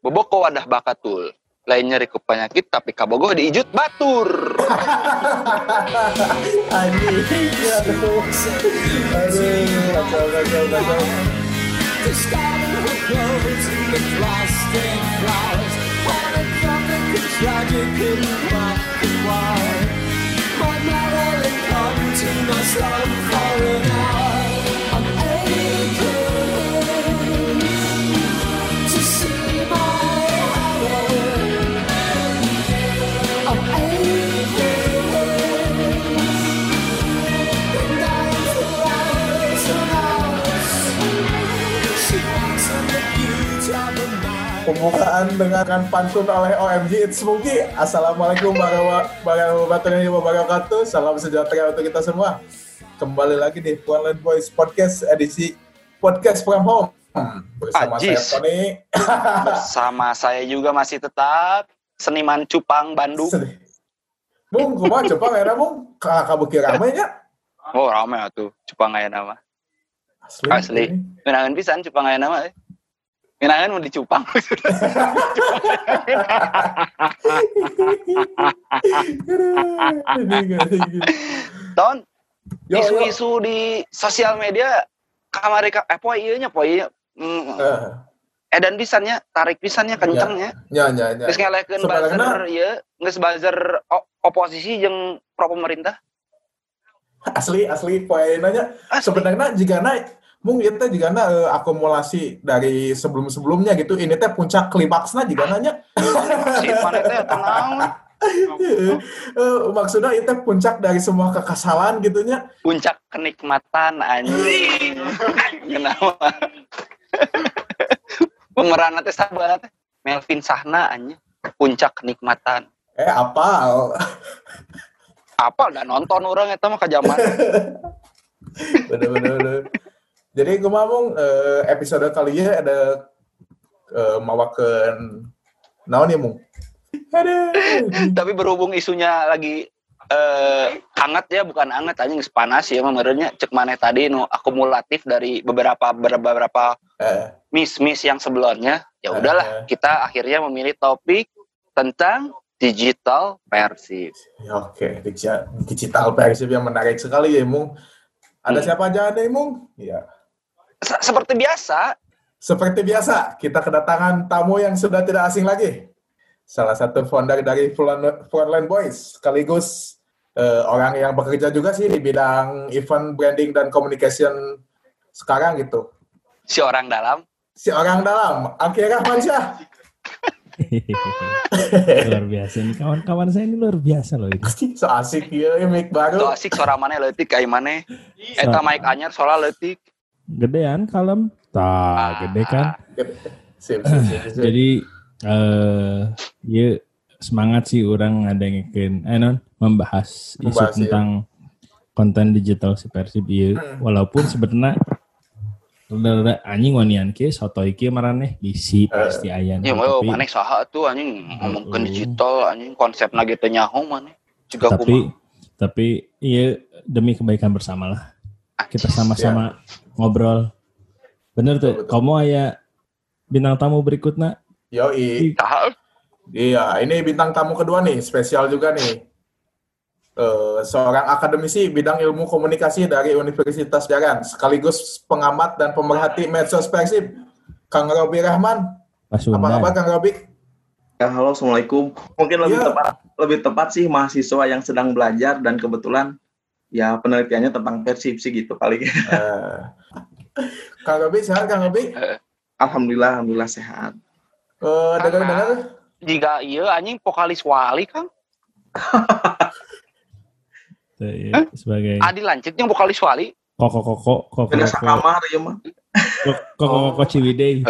boboko wadah bakatul. Lain nyeri ku penyakit tapi kabogoh diijut batur Pembukaan dengan pantun oleh OMG It's Smokey. Assalamualaikum warahmatullahi wabarakatuh. Salam sejahtera untuk kita semua. Kembali lagi di Puan Land Boys Podcast edisi Podcast from Home. Bersama saya Ajis. Tony. bersama saya juga masih tetap seniman cupang Bandung Sedih. Bung, kumaha coba enak Bung? Kakak bukir rame nya? oh rame atuh cupang aya nama Asli. Asli. Minangan pisan cupang aya nama eh. Minangan mau dicupang. Ton Yo, yo. isu-isu di sosial media kamari ka eh poe ieu nya poe ieu. Mm, Eh, edan pisannya tarik pisannya kencengnya. Nya nya nya. geus ngelehkeun Sebenarnya- buzzer ieu geus buzzer oposisi jeung pro pemerintah. Asli asli poe nanya. Sebenarnya jika naik Mung ieu teh jika akumulasi dari sebelum-sebelumnya gitu. Ini teh puncak klimaksnya jika nanya si mana teh tenang Eh, maksudnya itu puncak dari semua kekesalan gitunya puncak kenikmatan anjing. Kenapa? Pemeran teh sahabat Melvin Sahna anjing. Puncak kenikmatan. Eh apa apa udah nonton orang itu mah ke zaman. Bener-bener jadi gue ngomong eh, episode kali ini ada eh, mawakan naon ya mung aduh tapi berhubung isunya lagi eh hangat ya bukan hangat anjing panas ya menurutnya cek maneh tadi nu akumulatif dari beberapa beberapa eh, miss-miss yang sebelumnya ya udahlah kita akhirnya memilih topik tentang digital persib. Ya oke digital, digital persib yang menarik sekali ya mung ada Hmm. siapa aja nih mung ya Se- seperti biasa Seperti biasa, kita kedatangan tamu yang sudah tidak asing lagi. Salah satu founder dari Frontline Boys, sekaligus eh, orang yang bekerja juga sih di bidang event branding dan communication sekarang gitu. si orang dalam Si orang dalam, Angki Rahmansyah. luar biasa nih kawan-kawan saya ini luar biasa loh itu. so asik ya, mic baru. asik suara mana letik kayak mana eta mic anyar soalnya letik Gedean kalem, tak gede kan. Sip, sip, sip, sip. Jadi eh ya semangat sih orang ngadengin eh non membahas isu Membahas, iya. tentang konten digital si Persib ieu. Walaupun sebenarnya rada anjing wanian ke soto iki marane bisi pasti ayan. ya mau mana saha tuh anjing ngomongkeun Oh. digital anjing konsep lagi teh nyaho mana juga tapi tapi iya demi kebaikan bersama lah kita sama-sama ngobrol bener tuh Betul, kamu aya bintang tamu berikutnya Yoi. Iya, ini bintang tamu kedua nih, spesial juga nih. Eh, seorang akademisi bidang ilmu komunikasi dari Universitas Jaran, sekaligus pengamat dan pemerhati medsos Persib, Kang Robi Rahman. Apa kabar Kang Robi? Ya, halo, assalamualaikum. Mungkin lebih Iya. tepat, lebih tepat sih mahasiswa yang sedang belajar dan kebetulan ya penelitiannya tentang persepsi gitu kali. Eh, Kang Robi sehat Kang Robi? alhamdulillah, alhamdulillah sehat. Eh, dengar-dengar jika iya anjing vokalis wali kang. Tuh, iya, sebagai Adi yang vokalis wali. Koko koko koko Beda koko sakamar ya mah. koko koko ciwidey.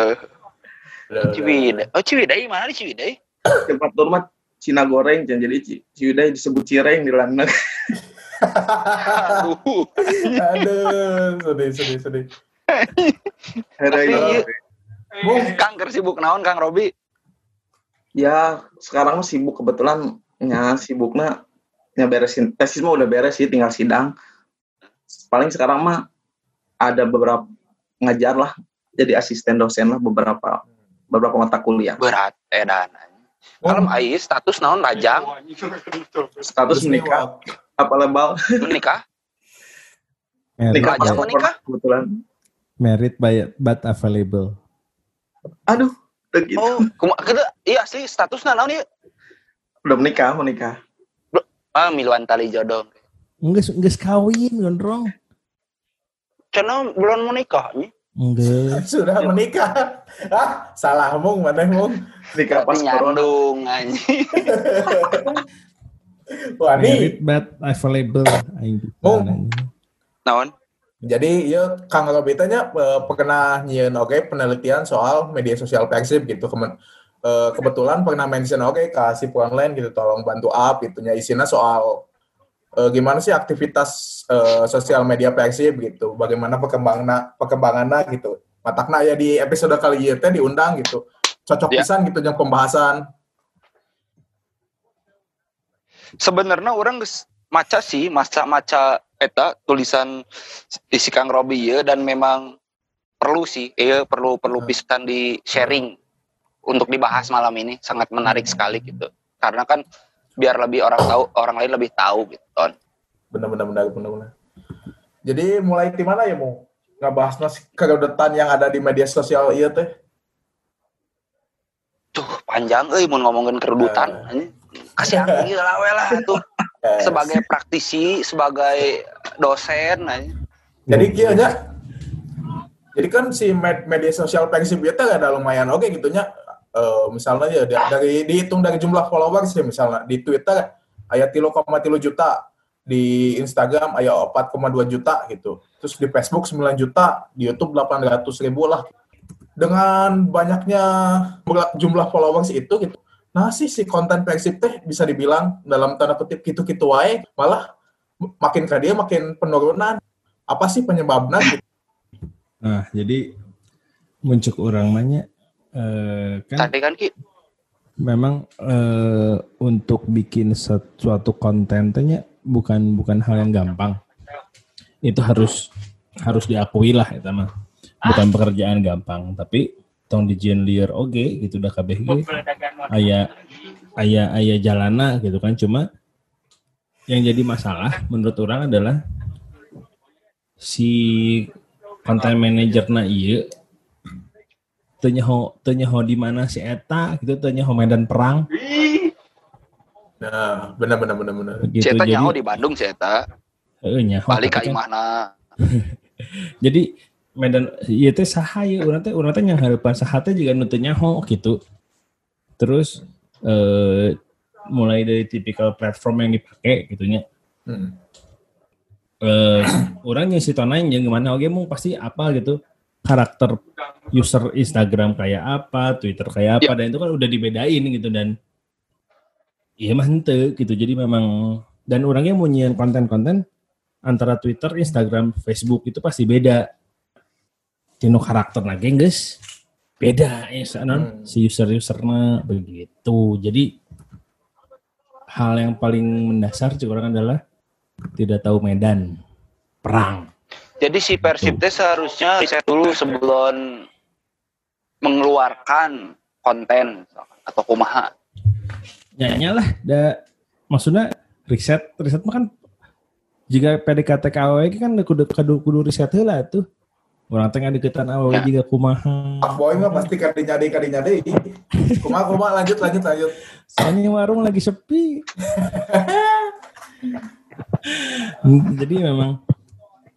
Ciwidey. oh Ciwidey mana di Ciwidey? Tempat rumah Cina goreng jadi Ci- Ciwidey disebut cireng di Landa. aduh Aduh, sedih, sedih, sedih. Tapi ini. iya. Bung, Kang ker sibuk naon Kang Robi Ya, sekarang mah sibuk kebetulan ya sibuknya ya beresin tesis mah udah beres sih tinggal sidang. Paling sekarang mah ada beberapa ngajar lah jadi asisten dosen lah beberapa beberapa mata kuliah. berat edan Oh. kalau ai status naon lajang Status menikah, apa lebal? menikah Merit, Nikah Lajang paspor menikah? kebetulan. merit by, but available. Aduh, udah gitu. oh kuma kada iya asli status naon ieu Udah menikah, mau nikah. ah miluan tali jodoh Enggak, enggak kawin, gondrong. cenah belum mau nikah nih Enggak. Sudah menikah. Ah, salah mung, mana mung. Nikah pas nyandung anjing Wah, Merit nih. but available. Oh. naon Jadi, ya Kang Robi tanya eh, pernah nyieun oke penelitian soal media sosial Persib gitu. Kemen, eh, kebetulan pernah mention oke ke si online gitu, tolong bantu up itunya isinya soal eh, gimana sih aktivitas eh, sosial media Persib gitu, bagaimana perkembangan perkembangannya gitu. Matakna ya di episode kali ini teh diundang gitu. Cocok Ya. pisan gitu yang pembahasan. Sebenarnya orang maca sih maca maca eta tulisan isi Kang Robi ya dan memang perlu sih iya perlu perlu Hmm. pisan di sharing untuk dibahas malam ini sangat menarik sekali gitu karena kan biar lebih orang tahu orang lain lebih tahu gitu Ton. Benar-benar benar benar. Jadi mulai di mana ya mau ngebahas kegadutan yang ada di media sosial iya teh? tuh panjang euy mun ngomongin kerudutan Eh. Kasih aku gila we lah tuh sebagai praktisi sebagai dosen anjing. Jadi kieu nya. Jadi kan si med- media sosial Persib itu ada lumayan oke gitu nya. Eh, misalnya ya da- dari dihitung dari jumlah followers ya misalnya di Twitter aya 3,3 juta, di Instagram aya 4,2 juta gitu. Terus di Facebook 9 juta, di YouTube 800 ribu lah. Dengan banyaknya jumlah followers itu gitu. Nah sih si konten Persib teh bisa dibilang dalam tanda kutip gitu-gitu wae malah makin ke dia makin penurunan. Apa sih penyebabnya gitu? Nah, jadi muncul orang nanya eh, kan tadi kan Ki memang eh, untuk bikin suatu kontennya bukan bukan hal yang gampang. Itu harus harus diakui lah itu mah. Bukan pekerjaan gampang, tapi tong dijian liar oke gitu udah KBG aya aya aya jalana gitu kan. Cuma yang jadi masalah menurut orang adalah si konten manajerna iya teu nyaho teu nyaho di mana si eta gitu teu nyaho medan perang. Nah, benar benar benar benar. gitu Ceta jadi nyaho di Bandung Ceta Heeh, nyaho, balik ka kan- imahna. Jadi medan ieu teh saha ye urang teh urang teh yang harapan saha teh juga nu teu nyaho gitu terus eh mulai dari tipikal platform yang dipakai gitunya Hmm. eh orangnya si tonain yang gimana oke mau pasti apa gitu karakter user Instagram kayak apa, Twitter kayak apa, dan itu kan udah dibedain gitu dan iya mah henteu gitu. Jadi memang dan orangnya mau nyian konten-konten antara Twitter, Instagram, Facebook itu pasti beda. Tino karakter lagi guys beda ya Hmm. si user-usernya begitu. Jadi hal yang paling mendasar cik orang adalah tidak tahu medan perang. Jadi si Persib teh seharusnya riset dulu sebelum mengeluarkan konten atau kumaha. Ya lah, da, maksudnya riset riset mah kan jika PDKT AWG kan kudu kudu, kudu riset heula tuh. Orang tengah deketan AWG Ya. juga kumaha. Pak Boy mah pasti kadi nyadi kadi nyadi. Kuma kuma lanjut lanjut lanjut. Soalnya warung lagi sepi. Jadi memang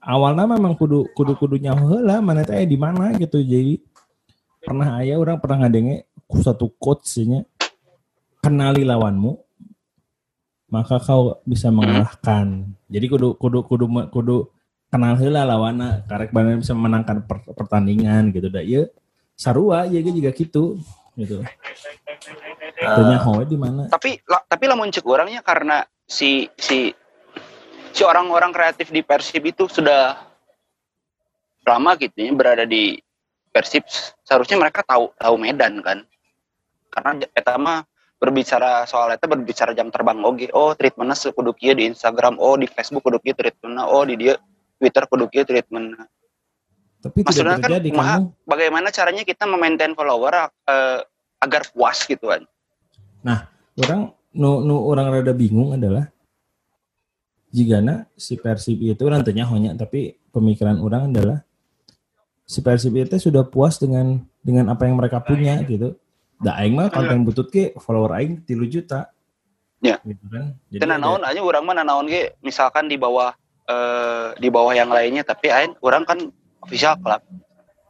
awalnya memang kudu kudu kudu nyaho heula mana teh di mana gitu. Jadi pernah aya orang pernah ngadenge satu quotes nya kenali lawanmu maka kau bisa mengalahkan. Jadi kudu kudu kudu kudu kenal heula lawanna karek bener bisa memenangkan per- pertandingan gitu da ieu sarua ya juga gitu gitu. Ah, nyaho we di mana? Tapi la- tapi lamun cek orangnya karena si si si orang-orang kreatif di Persib itu sudah lama gitu ya berada di Persib seharusnya mereka tahu tahu Medan kan. Karena eta mah berbicara soal itu berbicara jam terbang oke oh treatmentnya kudu kieu di Instagram oh di Facebook kudu kieu treatmentnya oh di dia Twitter kudu kieu treatmentnya Tapi tidak Maksudnya kan terjadi kumaha? kamu. bagaimana caranya kita memaintain follower eh, agar puas gitu kan Orang nu, nu orang rada bingung adalah jika si Persib itu nantinya hanya tapi pemikiran orang adalah si Persib itu sudah puas dengan dengan apa yang mereka punya gitu. Da aing mah konten butut ke follower aing 3 juta. Ya. Gitu kan. Jadi dan naon aja orang mah naon ge misalkan di bawah eh, di bawah yang lainnya tapi ain orang kan official club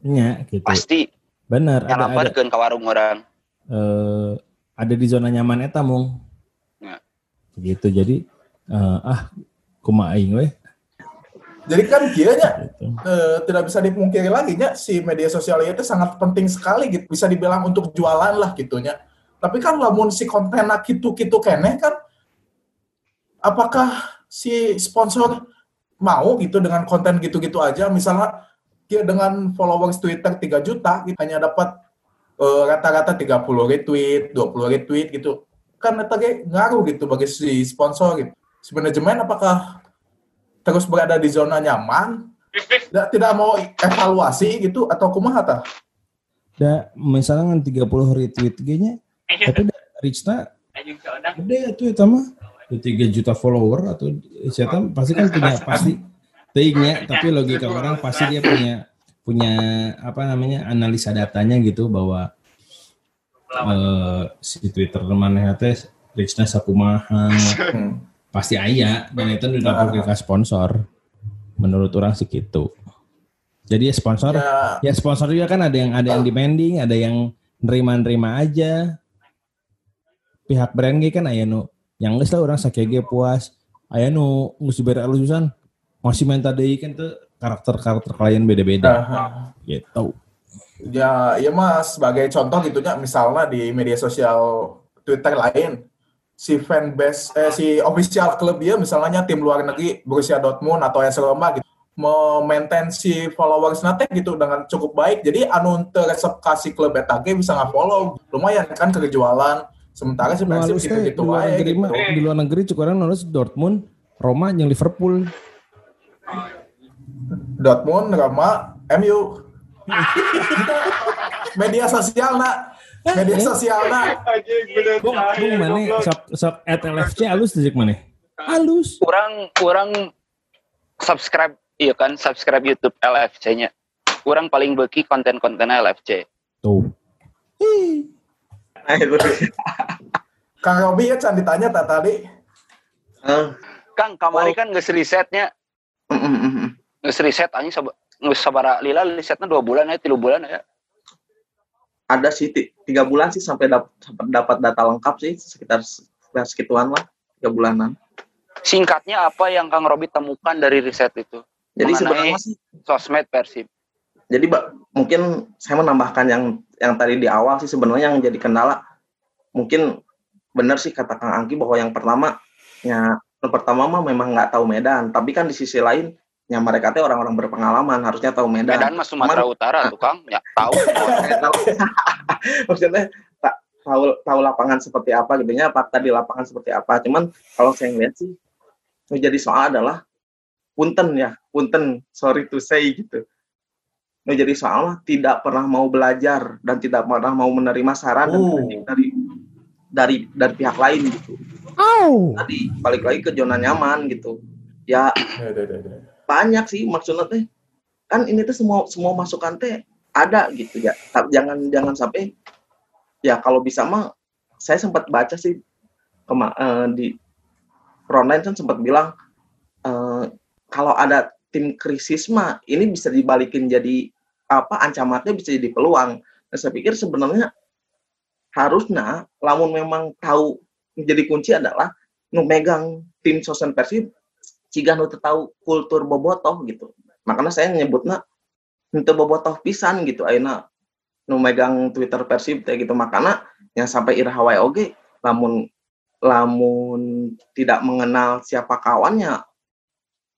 nya gitu. pasti Benar ada ada nyalaparkeun ka warung orang eh, ada di zona nyaman eta mung. Ya. Gitu. Jadi eh, ah kumaha aing we Jadi kan kiranya gitu. eh, tidak bisa dipungkiri lagi nya si media sosial itu sangat penting sekali gitu bisa dibilang untuk jualan lah gitunya tapi kan lamun si konten gitu-gitu kene kan apakah si sponsor mau gitu dengan konten gitu-gitu aja misalnya dia dengan followers Twitter 3 juta gitu, hanya dapat eh, rata-rata 30 retweet 20 retweet gitu. Kan itu ge ngaruh gitu bagi si sponsor gitu. Si manajemen apakah terus berada di zona nyaman? Tidak, tidak mau evaluasi gitu atau kumaha tah? Da misalnya kan 30 retweet kayaknya tapi da reach-na gede tuh itu mah 3 juta follower atau siapa pasti kan punya pasti tingnya tapi logika orang pasti dia punya punya apa namanya analisa datanya gitu bahwa eh, si Twitter mana teh reach-na sakumaha. Pasti aya dan itu dilaporkan ke sponsor. Menurut orang sih gitu. Jadi ya sponsor Ya, Ya sponsor juga kan ada yang ada yang demanding, ada yang nerima-nerima aja. Pihak brand kan aya nu yang geus lah orang sakege puas. Aya nu geus dibere alusan. Masih minta deui kan tuh karakter-karakter klien beda-beda. Nah, gitu. ya, ya mas sebagai contoh gitunya misalnya di media sosial Twitter lain si fanbase eh, si official klub dia misalnya tim luar negeri Borussia Dortmund atau AS Roma gitu memaintain si followers nate gitu dengan cukup baik. Jadi anu teresep kasih klub eta ge bisa nggak-follow lumayan kan kejualan sementara teh gitu-gitu di luar negeri gitu. di luar negeri cukup orang nulis Dortmund, Roma yang Liverpool. Dortmund, Roma, MU. media sosial nak, media sosial nak. Bung, bung mana sok sok at LFC halus tuh mana? Halus. orang orang subscribe iya kan subscribe YouTube LFC-nya orang paling beki konten-konten LFC Tuh. Ih. Nah, itu. Kang Robi ya can ditanya tak tadi. Eh, Kang kamari kan nggak risetnya. Mm, mm, mm, nggak riset aja nggak sabara lila risetnya dua bulan ya tiga bulan ya. Ada sih ti- tiga bulan sih sampai dap- sampai dapat data lengkap sih sekitar sekitar segituan lah tiga bulanan. singkatnya apa yang Kang Robi temukan dari riset itu? Jadi sebenarnya sih sosmed Persib jadi Mbak, mungkin saya menambahkan yang yang tadi di awal sih sebenarnya yang jadi kendala mungkin benar sih kata Kang Angki bahwa yang pertama ya yang pertama mah memang nggak tahu Medan tapi kan di sisi lain ya mereka teh orang-orang berpengalaman harusnya tahu Medan, Medan mah Sumatera Utara tuh Kang ya tahu. Maksudnya tak tahu tahu lapangan seperti apa gitu ya fakta di lapangan seperti apa. Cuman kalau saya ngeliat sih jadi soal adalah punten ya punten sorry to say gitu jadi soal tidak pernah mau belajar dan tidak pernah mau menerima saran dan Oh. kritik dari dari dari pihak lain gitu Au. tadi balik lagi ke zona nyaman gitu ya Ya, ya, ya, ya. banyak sih maksudnya teh kan ini tuh semua semua masukan teh ada gitu ya jangan jangan sampai ya kalau bisa mah saya sempat baca sih kema- eh, di frontline kan sempat bilang eh, kalau ada tim krisis mah ini bisa dibalikin jadi apa ancamannya bisa jadi peluang. Dan saya pikir sebenarnya harusnya lamun memang tahu menjadi kunci adalah megang tim sosen persib jika nu tahu kultur bobotoh gitu. Makanya saya nyebutnya itu bobotoh pisan gitu ayeuna nu megang Twitter Persib teh gitu. Makanya yang sampai Irhawai oge lamun lamun tidak mengenal siapa kawannya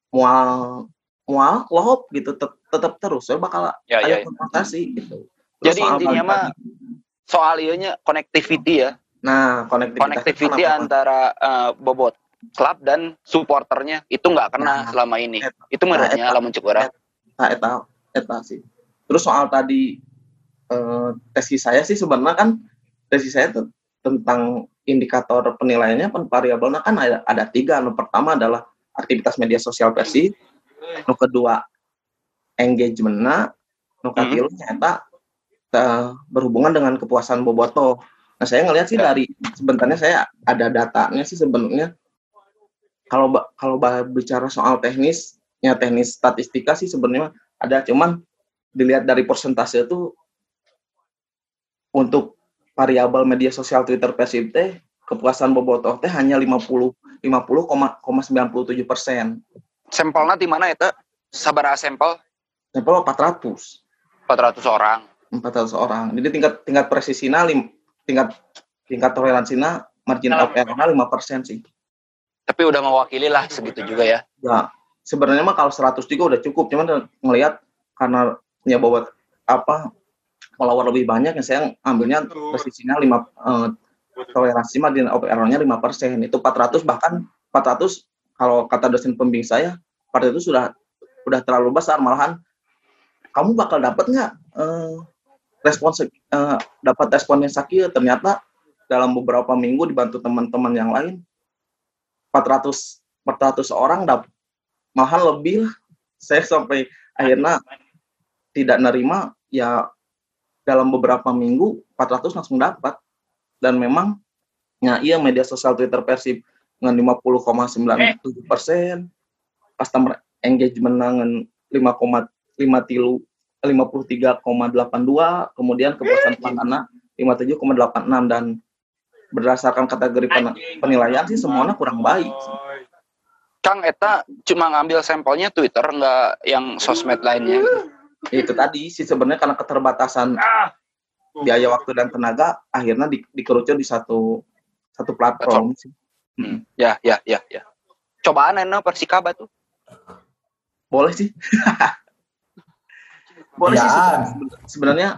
mual mual klop gitu tet- tetap terus saya bakal Ya, ada ya, ya. konfrontasi gitu. Jadi soal intinya mah soal ieunya connectivity ya. Nah connectivity. Pak? antara eh, bobot klub dan supporternya itu nggak kena Nah, selama ini. Et- itu menurutnya eta- lamun cek orang nah eta. Eta sih. Terus soal tadi eh, tesis saya sih sebenarnya kan tesis saya tuh tentang indikator penilaiannya pen variabelnya kan ada, ada tiga. Nu pertama adalah aktivitas media sosial versi nu kedua engagementnya nu Hmm. katilu nyata eh, berhubungan dengan kepuasan boboto nah saya ngelihat sih Ya. dari sebenarnya saya ada datanya sih sebenarnya kalau kalau bicara soal teknis ya teknis statistika sih sebenarnya ada cuman dilihat dari persentase itu untuk variabel media sosial Twitter Persib teh kepuasan bobotoh teh hanya 50 50,97 persen. Sampelnya di mana itu? Sabar sampel Sampel 400 400 orang. 400 orang. Jadi tingkat tingkat presisinya lim, tingkat tingkat toleransinya margin of error 5 persen sih. Tapi udah mewakili lah segitu juga ya. Ya sebenarnya mah kalau 100 juga udah cukup. Cuman ngelihat karena punya bobot apa follower lebih banyak yang saya ambilnya presisinya 5 eh, toleransi margin of error-nya 5 persen. Itu 400 bahkan 400 kalau kata dosen pembimbing saya 400 itu sudah udah terlalu besar malahan. Kamu bakal dapat nggak eh, respon eh, dapat respon yang sakit? Ternyata dalam beberapa minggu dibantu teman-teman yang lain 400 400 orang dapat malahan lebih lah. Saya sampai akhirnya tidak nerima ya dalam beberapa minggu 400 langsung dapat. Dan memang ya iya media sosial Twitter Persib dengan 50,97 persen. Customer engagement dengan 5,5 tilu 53,82 kemudian kepuasan pelanggan 57,86 dan berdasarkan kategori pen- penilaian sih semuanya kurang baik Kang Eta cuma ngambil sampelnya Twitter nggak yang sosmed lainnya. itu tadi sih sebenarnya karena keterbatasan biaya waktu dan tenaga akhirnya di, dikerucut di satu satu platform. sih. Hmm. Ya, ya, ya, ya. Cobaan enak Persikaba tuh. boleh sih boleh sih Yaan. seben- sebenarnya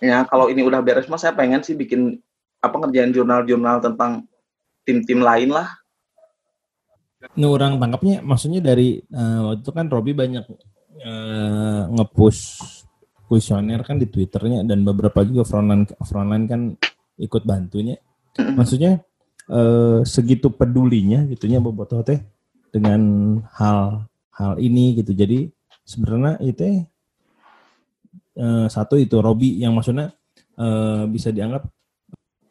ya kalau ini udah beres mah saya pengen sih bikin apa ngerjain jurnal-jurnal tentang tim-tim lain lah Nu orang tangkapnya maksudnya dari eh, waktu itu kan Robi banyak eh, nge-push kuesioner kan di Twitternya dan beberapa juga frontline frontline kan ikut bantunya. Maksudnya eh, segitu pedulinya gitunya Bobotoh teh dengan hal hal ini gitu. Jadi sebenarnya itu eh, satu itu Robi yang maksudnya eh, bisa dianggap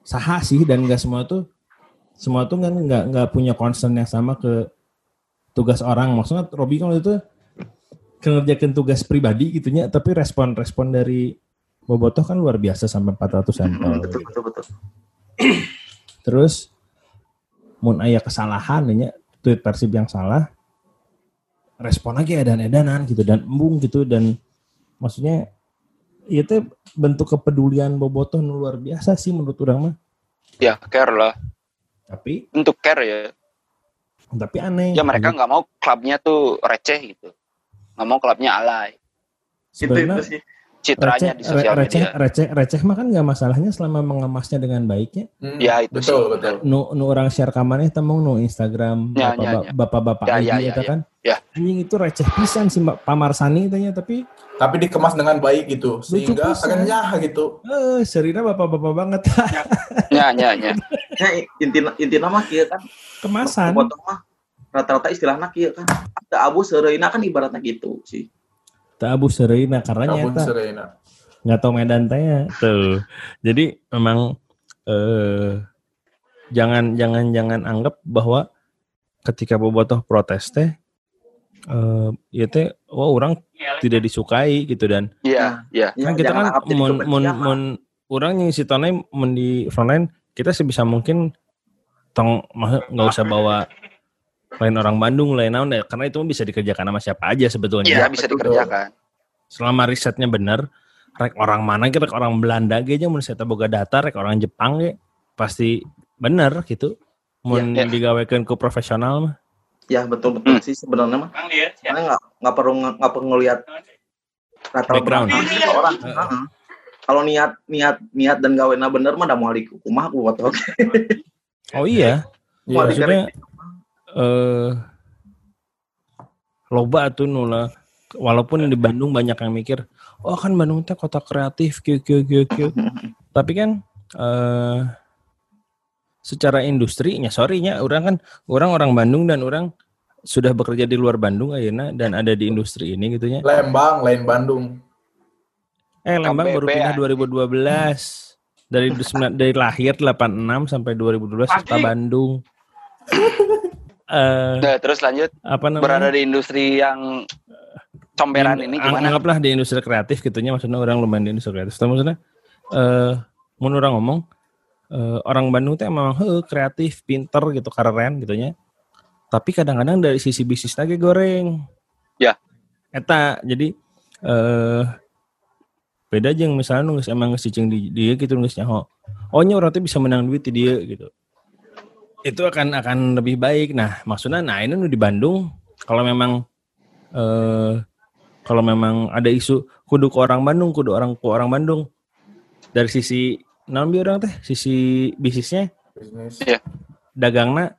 saha sih dan enggak semua tuh semua tuh kan nggak nggak punya concern yang sama ke tugas orang. Maksudnya Robi kan waktu itu mengerjakan tugas pribadi gitunya tapi respon-respon dari Bobotoh kan luar biasa sampai 400 sampel betul betul betul. Terus mun aya kesalahan nya tweet persib yang salah respon lagi edan-edanan gitu dan embung gitu dan maksudnya itu bentuk kepedulian Bobotoh nu luar biasa sih menurut orang mah Ya, care lah. tapi Untuk care ya. tapi aneh Ya mereka nggak mau klubnya tuh receh gitu. Nggak mau klubnya alay. itu itu sih Citranya di sosial receh, media. receh, receh mah kan nggak masalahnya selama mengemasnya dengan baiknya. Hmm, Ya, itu betul, sih. betul. Nu, nu orang share kamarnya temong nu Instagram Ya, bapak, ya, ya. bapak-bapak Ya, ID ya, eta ya, kan. ya. Anjing itu receh pisan sih Mbak Pamarsani tanya tapi Tapi dikemas dengan baik gitu, sehingga pisan. renyah gitu. eh serina bapak-bapak banget Ya, ya, ya. ya inti inti nama kia kan kemasan. potong mah rata-rata istilahnya kia kan ada abu sereina kan ibaratnya gitu sih Tak abu serina karena nyata Serena. nggak tahu medan tanya tuh. Jadi memang eh jangan jangan jangan anggap bahwa ketika bobotoh protes teh eh ya teh wah orang tidak disukai gitu dan Iya, iya. Ya, kan kita jangan kan mun lah. mun orang yang si Tonai mun di frontline kita sebisa mungkin tong nggak usah bawa lain orang Bandung lain naon karena itu bisa dikerjakan sama siapa aja sebetulnya Iya, bisa betul. dikerjakan. selama risetnya bener rek orang mana gitu rek orang Belanda ge mun saya boga data rek orang Jepang ge pasti bener gitu mun Iya, iya. digawekeun ku profesional mah ya betul betul Hmm. sih sebenarnya mah karena nggak nggak perlu nggak perlu ngelihat latar Background. belakang seseorang Heeh. kalau niat niat niat dan gawena bener mah udah mau di kumah buat oke oh iya Mau Iya. maksudnya eh loba tuh nula walaupun di Bandung banyak yang mikir, oh kan Bandung teh kota kreatif, kieu kieu kieu kieu. Tapi kan eh secara industrinya, sorry-nya orang kan orang orang Bandung dan orang sudah bekerja di luar Bandung ayeuna dan ada di industri ini gitu ya. Lembang, lain Bandung. Eh Lembang baru pindah 2012. Dari dari lahir 86 sampai 2012 kota Bandung. Eh Nah, terus lanjut apa namanya? berada di industri yang comberan ini gimana? Anggaplah di industri kreatif gitunya maksudnya orang lumayan di industri kreatif. Tapi maksudnya eh mun orang ngomong eh, orang Bandung teh emang heuh, kreatif, pinter gitu, keren gitunya. Tapi kadang-kadang dari sisi bisnis lagi goreng. Ya. Eta jadi eh beda jeung misalnya nu geus emang geus cicing di dia gitu nyaho. Oh nya orang teh bisa menang duit di dia gitu. Itu akan akan lebih baik. Nah, maksudnya nah ini nu di Bandung kalau memang eh kalau memang ada isu kudu ke orang Bandung, kudu orang ke orang Bandung. Dari sisi non orang teh, sisi bisnisnya, Bisnis. dagangna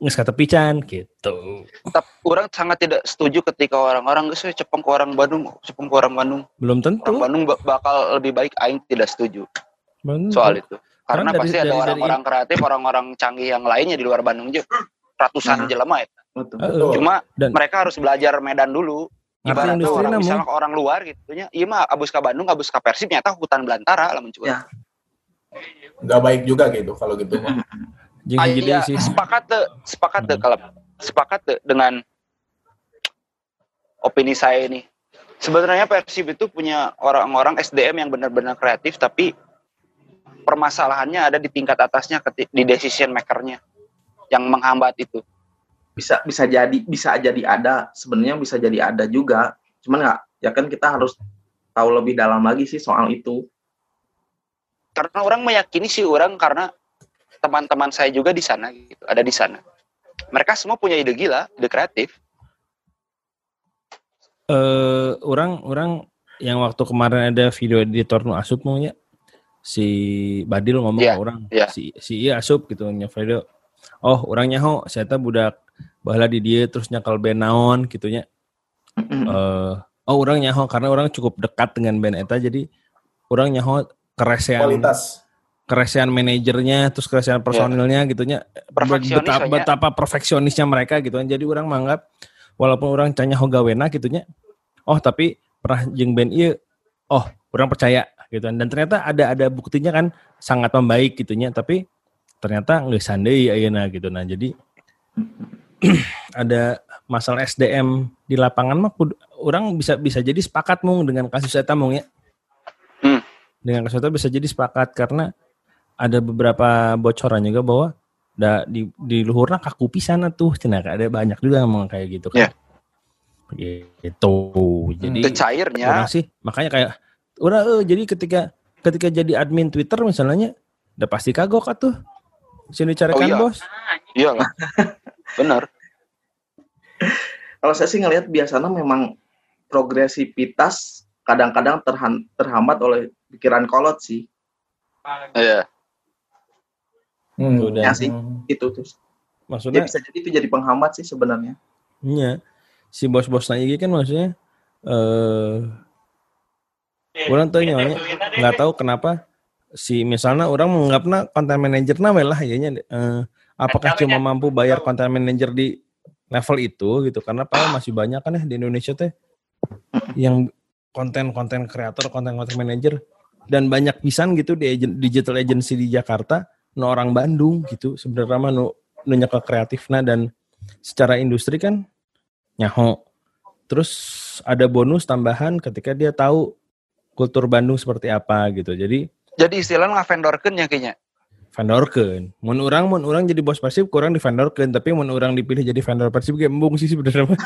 nggak kata pican gitu. Tapi orang sangat tidak setuju ketika orang-orang geus we cepeng ke orang Bandung, cepeng ke orang Bandung. Belum tentu. Orang Bandung ba- bakal lebih baik aing tidak setuju tentu. soal itu. Karena dari- pasti ada dari- dari- orang-orang kreatif, orang-orang canggih yang lainnya di luar Bandung juga. Ratusan Nah. jelema ya. Betul. Heeh. Cuma Dan- mereka harus belajar Medan dulu. Ibaratnya industri orang namun. misalnya ke orang luar gitu nya, iya mah abus ke Bandung, abus ke Persib nyata hutan belantara lah mencoba. Ya. Nggak baik juga gitu kalau gitu mah. Ah, iya, sih. sepakat tuh, sepakat tuh Hmm. kalau sepakat tuh dengan opini saya ini. Sebenarnya Persib itu punya orang-orang SDM yang benar-benar kreatif, tapi permasalahannya ada di tingkat atasnya, di decision makernya yang menghambat itu. bisa bisa jadi bisa jadi ada sebenarnya bisa jadi ada juga cuman nggak ya kan kita harus tahu lebih dalam lagi sih soal itu Karena orang meyakini sih orang karena teman-teman saya juga di sana gitu, ada di sana. Mereka semua punya ide gila, ide kreatif. eh orang orang yang waktu kemarin ada video editor nu asup maunya si Badil ngomong Iya, ke orang iya. si si iya asup gitu nya video oh orangnya ho saya teh budak bahala di dia terus nyakal band naon gitunya eh oh orang nyaho karena orang cukup dekat dengan band eta jadi orang nyaho keresean Kualitas. keresean manajernya terus keresean personilnya gitunya Perfeksionis betapa, betapa perfeksionisnya mereka gitu kan jadi orang menganggap walaupun orang canya gawena gitunya oh tapi pernah jeng band iya. Oh orang percaya gitu dan ternyata ada ada buktinya kan sangat membaik gitunya tapi ternyata nggak sandai ayeuna gitu nah jadi ada masalah SDM di lapangan mah orang bisa bisa jadi sepakat mung dengan kasus eta mung ya Hmm. dengan kasus eta bisa jadi sepakat karena ada beberapa bocoran juga bahwa da, di di luhurna kaku pisan tuh cenah ada banyak juga ngomong kayak gitu kan. Gitu. Jadi Itu cairnya orang sih makanya kayak udah eh, jadi ketika ketika jadi admin Twitter misalnya udah pasti kagok atuh. Sini carikan Oh, iya. bos. iyalah. Bener. kalau saya sih ngelihat biasanya memang progresivitas kadang-kadang terhambat oleh pikiran kolot sih Iya. Hmm. Udah. Ya sih. itu tuh ya Maksudnya bisa jadi itu jadi penghambat sih sebenarnya Iya. Si bos-bos lagi kan maksudnya eh orang tuh nyonya nggak tahu kenapa si misalnya orang menganggapnya konten manager nama lah ya eh, apakah cuma mampu bayar konten manager di level itu gitu? Karena padahal masih banyak kan ya di Indonesia teh yang konten-konten kreator, konten-konten manager dan banyak pisan gitu di agen- digital agency di Jakarta no orang Bandung gitu. Sebenarnya mah nu nu nyekel kreatifna dan secara industri kan nyaho. Terus ada bonus tambahan ketika dia tahu kultur Bandung seperti apa gitu. Jadi Jadi istilahnya ngavendorkeun ya kayaknya. vendorkeun. Mun orang mun orang jadi bos Persib kurang di vendorkeun, tapi mun orang dipilih jadi vendor Persib ge embung sih sebenarnya.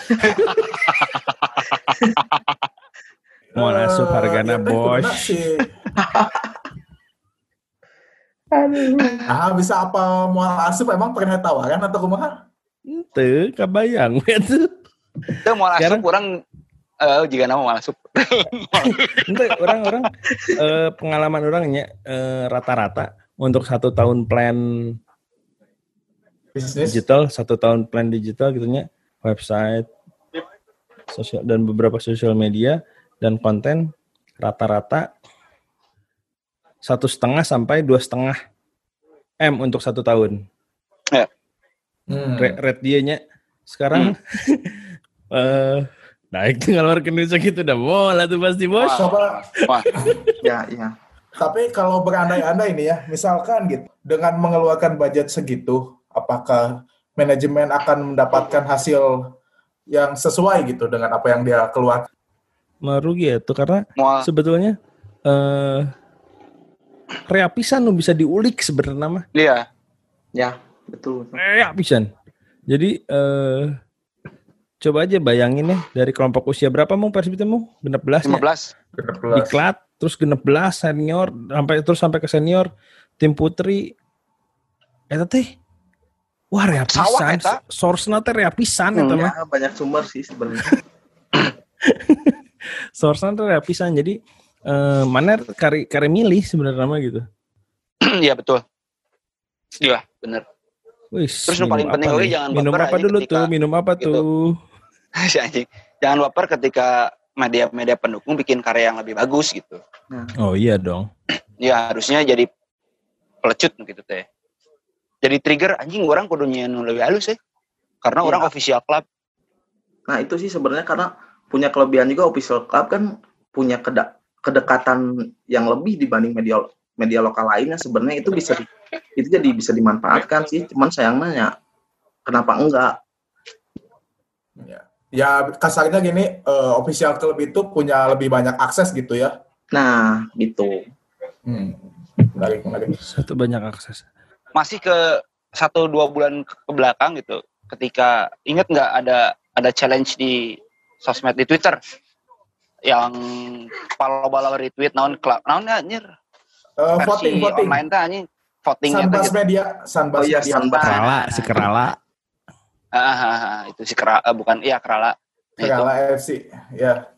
Mau asup hargana Eh, bos. Ah, bisa apa mau asup emang pernah tawaran atau kumaha? Teu kabayang itu. Itu mau asup kurang eh jika nama mau asup. Ente orang-orang eh, pengalaman orangnya eh, rata-rata untuk satu tahun plan Bisnis. digital, satu tahun plan digital gitunya website sosial dan beberapa sosial media dan konten rata-rata satu setengah sampai dua setengah m untuk satu tahun. Hmm. Re- rate dia nya sekarang eh naik tinggal rekening gitu udah bola tuh pasti bos. Coba Wah, Ya, ya. Tapi kalau berandai-andai nih ya, misalkan gitu, dengan mengeluarkan budget segitu, apakah manajemen akan mendapatkan hasil yang sesuai gitu dengan apa yang dia keluar? Merugi ya tuh karena mau sebetulnya eh reapisan lu bisa diulik sebenarnya mah. dia Ya, betul. Reapisan. Jadi eh coba aja bayangin ya dari kelompok usia berapa mau Persib itu mau? Genep belas ya? 15 Diklat terus genep belas senior sampai terus sampai ke senior tim putri eta teh wah reapisan eta. source teh reapisan Hmm, eta mah Ya, banyak sumber sih sebenarnya. source teh reapisan jadi eh mana kari kari milih sebenarnya mah gitu Iya betul. Iya bener. Wih, Terus yang paling penting lagi jangan minum apa dulu ketika tuh minum apa gitu. tuh si anjing. Jangan baper ketika media-media pendukung bikin karya yang lebih bagus gitu. oh iya dong Ya harusnya jadi pelecut gitu teh. Jadi trigger anjing orang kudu nyian lebih halus ya. Karena Iya. orang official club. Nah, itu sih sebenarnya karena punya kelebihan juga official club kan punya keda- kedekatan yang lebih dibanding media media lokal lainnya sebenarnya itu bisa di- itu jadi bisa dimanfaatkan sih cuman sayangnya ya kenapa enggak Ya kasarnya gini, eh, official club itu punya lebih banyak akses gitu ya. nah gitu Hmm. Menarik, menarik. satu banyak akses Masih ke satu dua bulan ke belakang gitu. Ketika inget nggak ada ada challenge di sosmed di Twitter yang follow follow retweet naon klub naon anjir Eh, versi voting, voting. online teh anjing votingnya teh Sunbus gitu. Media, Sunbus Oh iya, Media. Kerala si kerala Ah, ah, ah, itu si Kera, eh, bukan iya Kerala. Nah, itu. Segala FC, ya.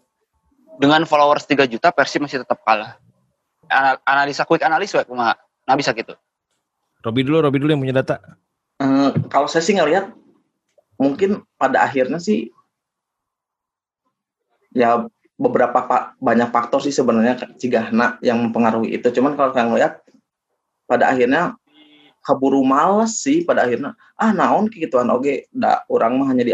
Dengan followers 3 juta Persib masih tetap kalah. Ana- Analisa quick analis we kumaha. Nah bisa gitu. Robi dulu Robi dulu yang punya data Eh, kalau saya sih ngelihat mungkin pada akhirnya sih ya beberapa fa- banyak faktor sih sebenarnya cigahna yang mempengaruhi itu cuman kalau saya ngelihat pada akhirnya keburu males sih pada akhirnya ah naon kegituan oke da orang mah hanya di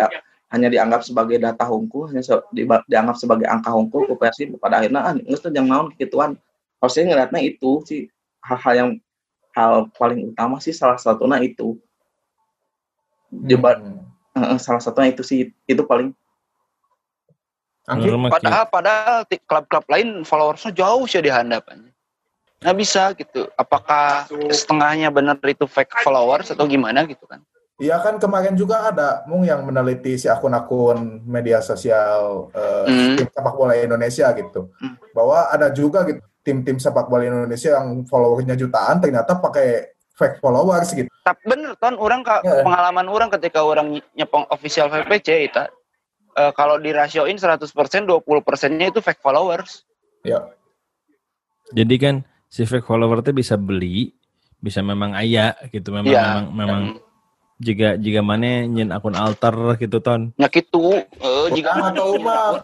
hanya dianggap sebagai data hungkul hanya se- di- dianggap sebagai angka hungkul ku Persib pada akhirnya ah nggak tuh jangan naon kegituan kalau saya ngelihatnya itu sih hal-hal yang hal paling utama sih salah satunya itu Diba- Hmm. Eh, salah satunya itu sih itu paling Maki. Padahal padahal klub-klub lain followersnya jauh sih di handapan. Nggak bisa gitu. Apakah setengahnya benar itu fake followers atau gimana gitu kan? Iya kan kemarin juga ada Mung yang meneliti si akun-akun media sosial eh, Hmm. tim sepak bola Indonesia gitu. Hmm. Bahwa ada juga gitu tim-tim sepak bola Indonesia yang followernya jutaan ternyata pakai fake followers gitu. Tapi bener ton orang ka- Ya. pengalaman orang ketika orang ny- nyepong official VPC itu eh, kalau dirasioin 100% 20%-nya itu fake followers. Ya. Jadi kan si fake follower itu bisa beli, bisa memang ayah gitu, memang Iya. memang, memang jika jika mana nyen akun alter gitu ton. Ya gitu. Eh, jika atau umar.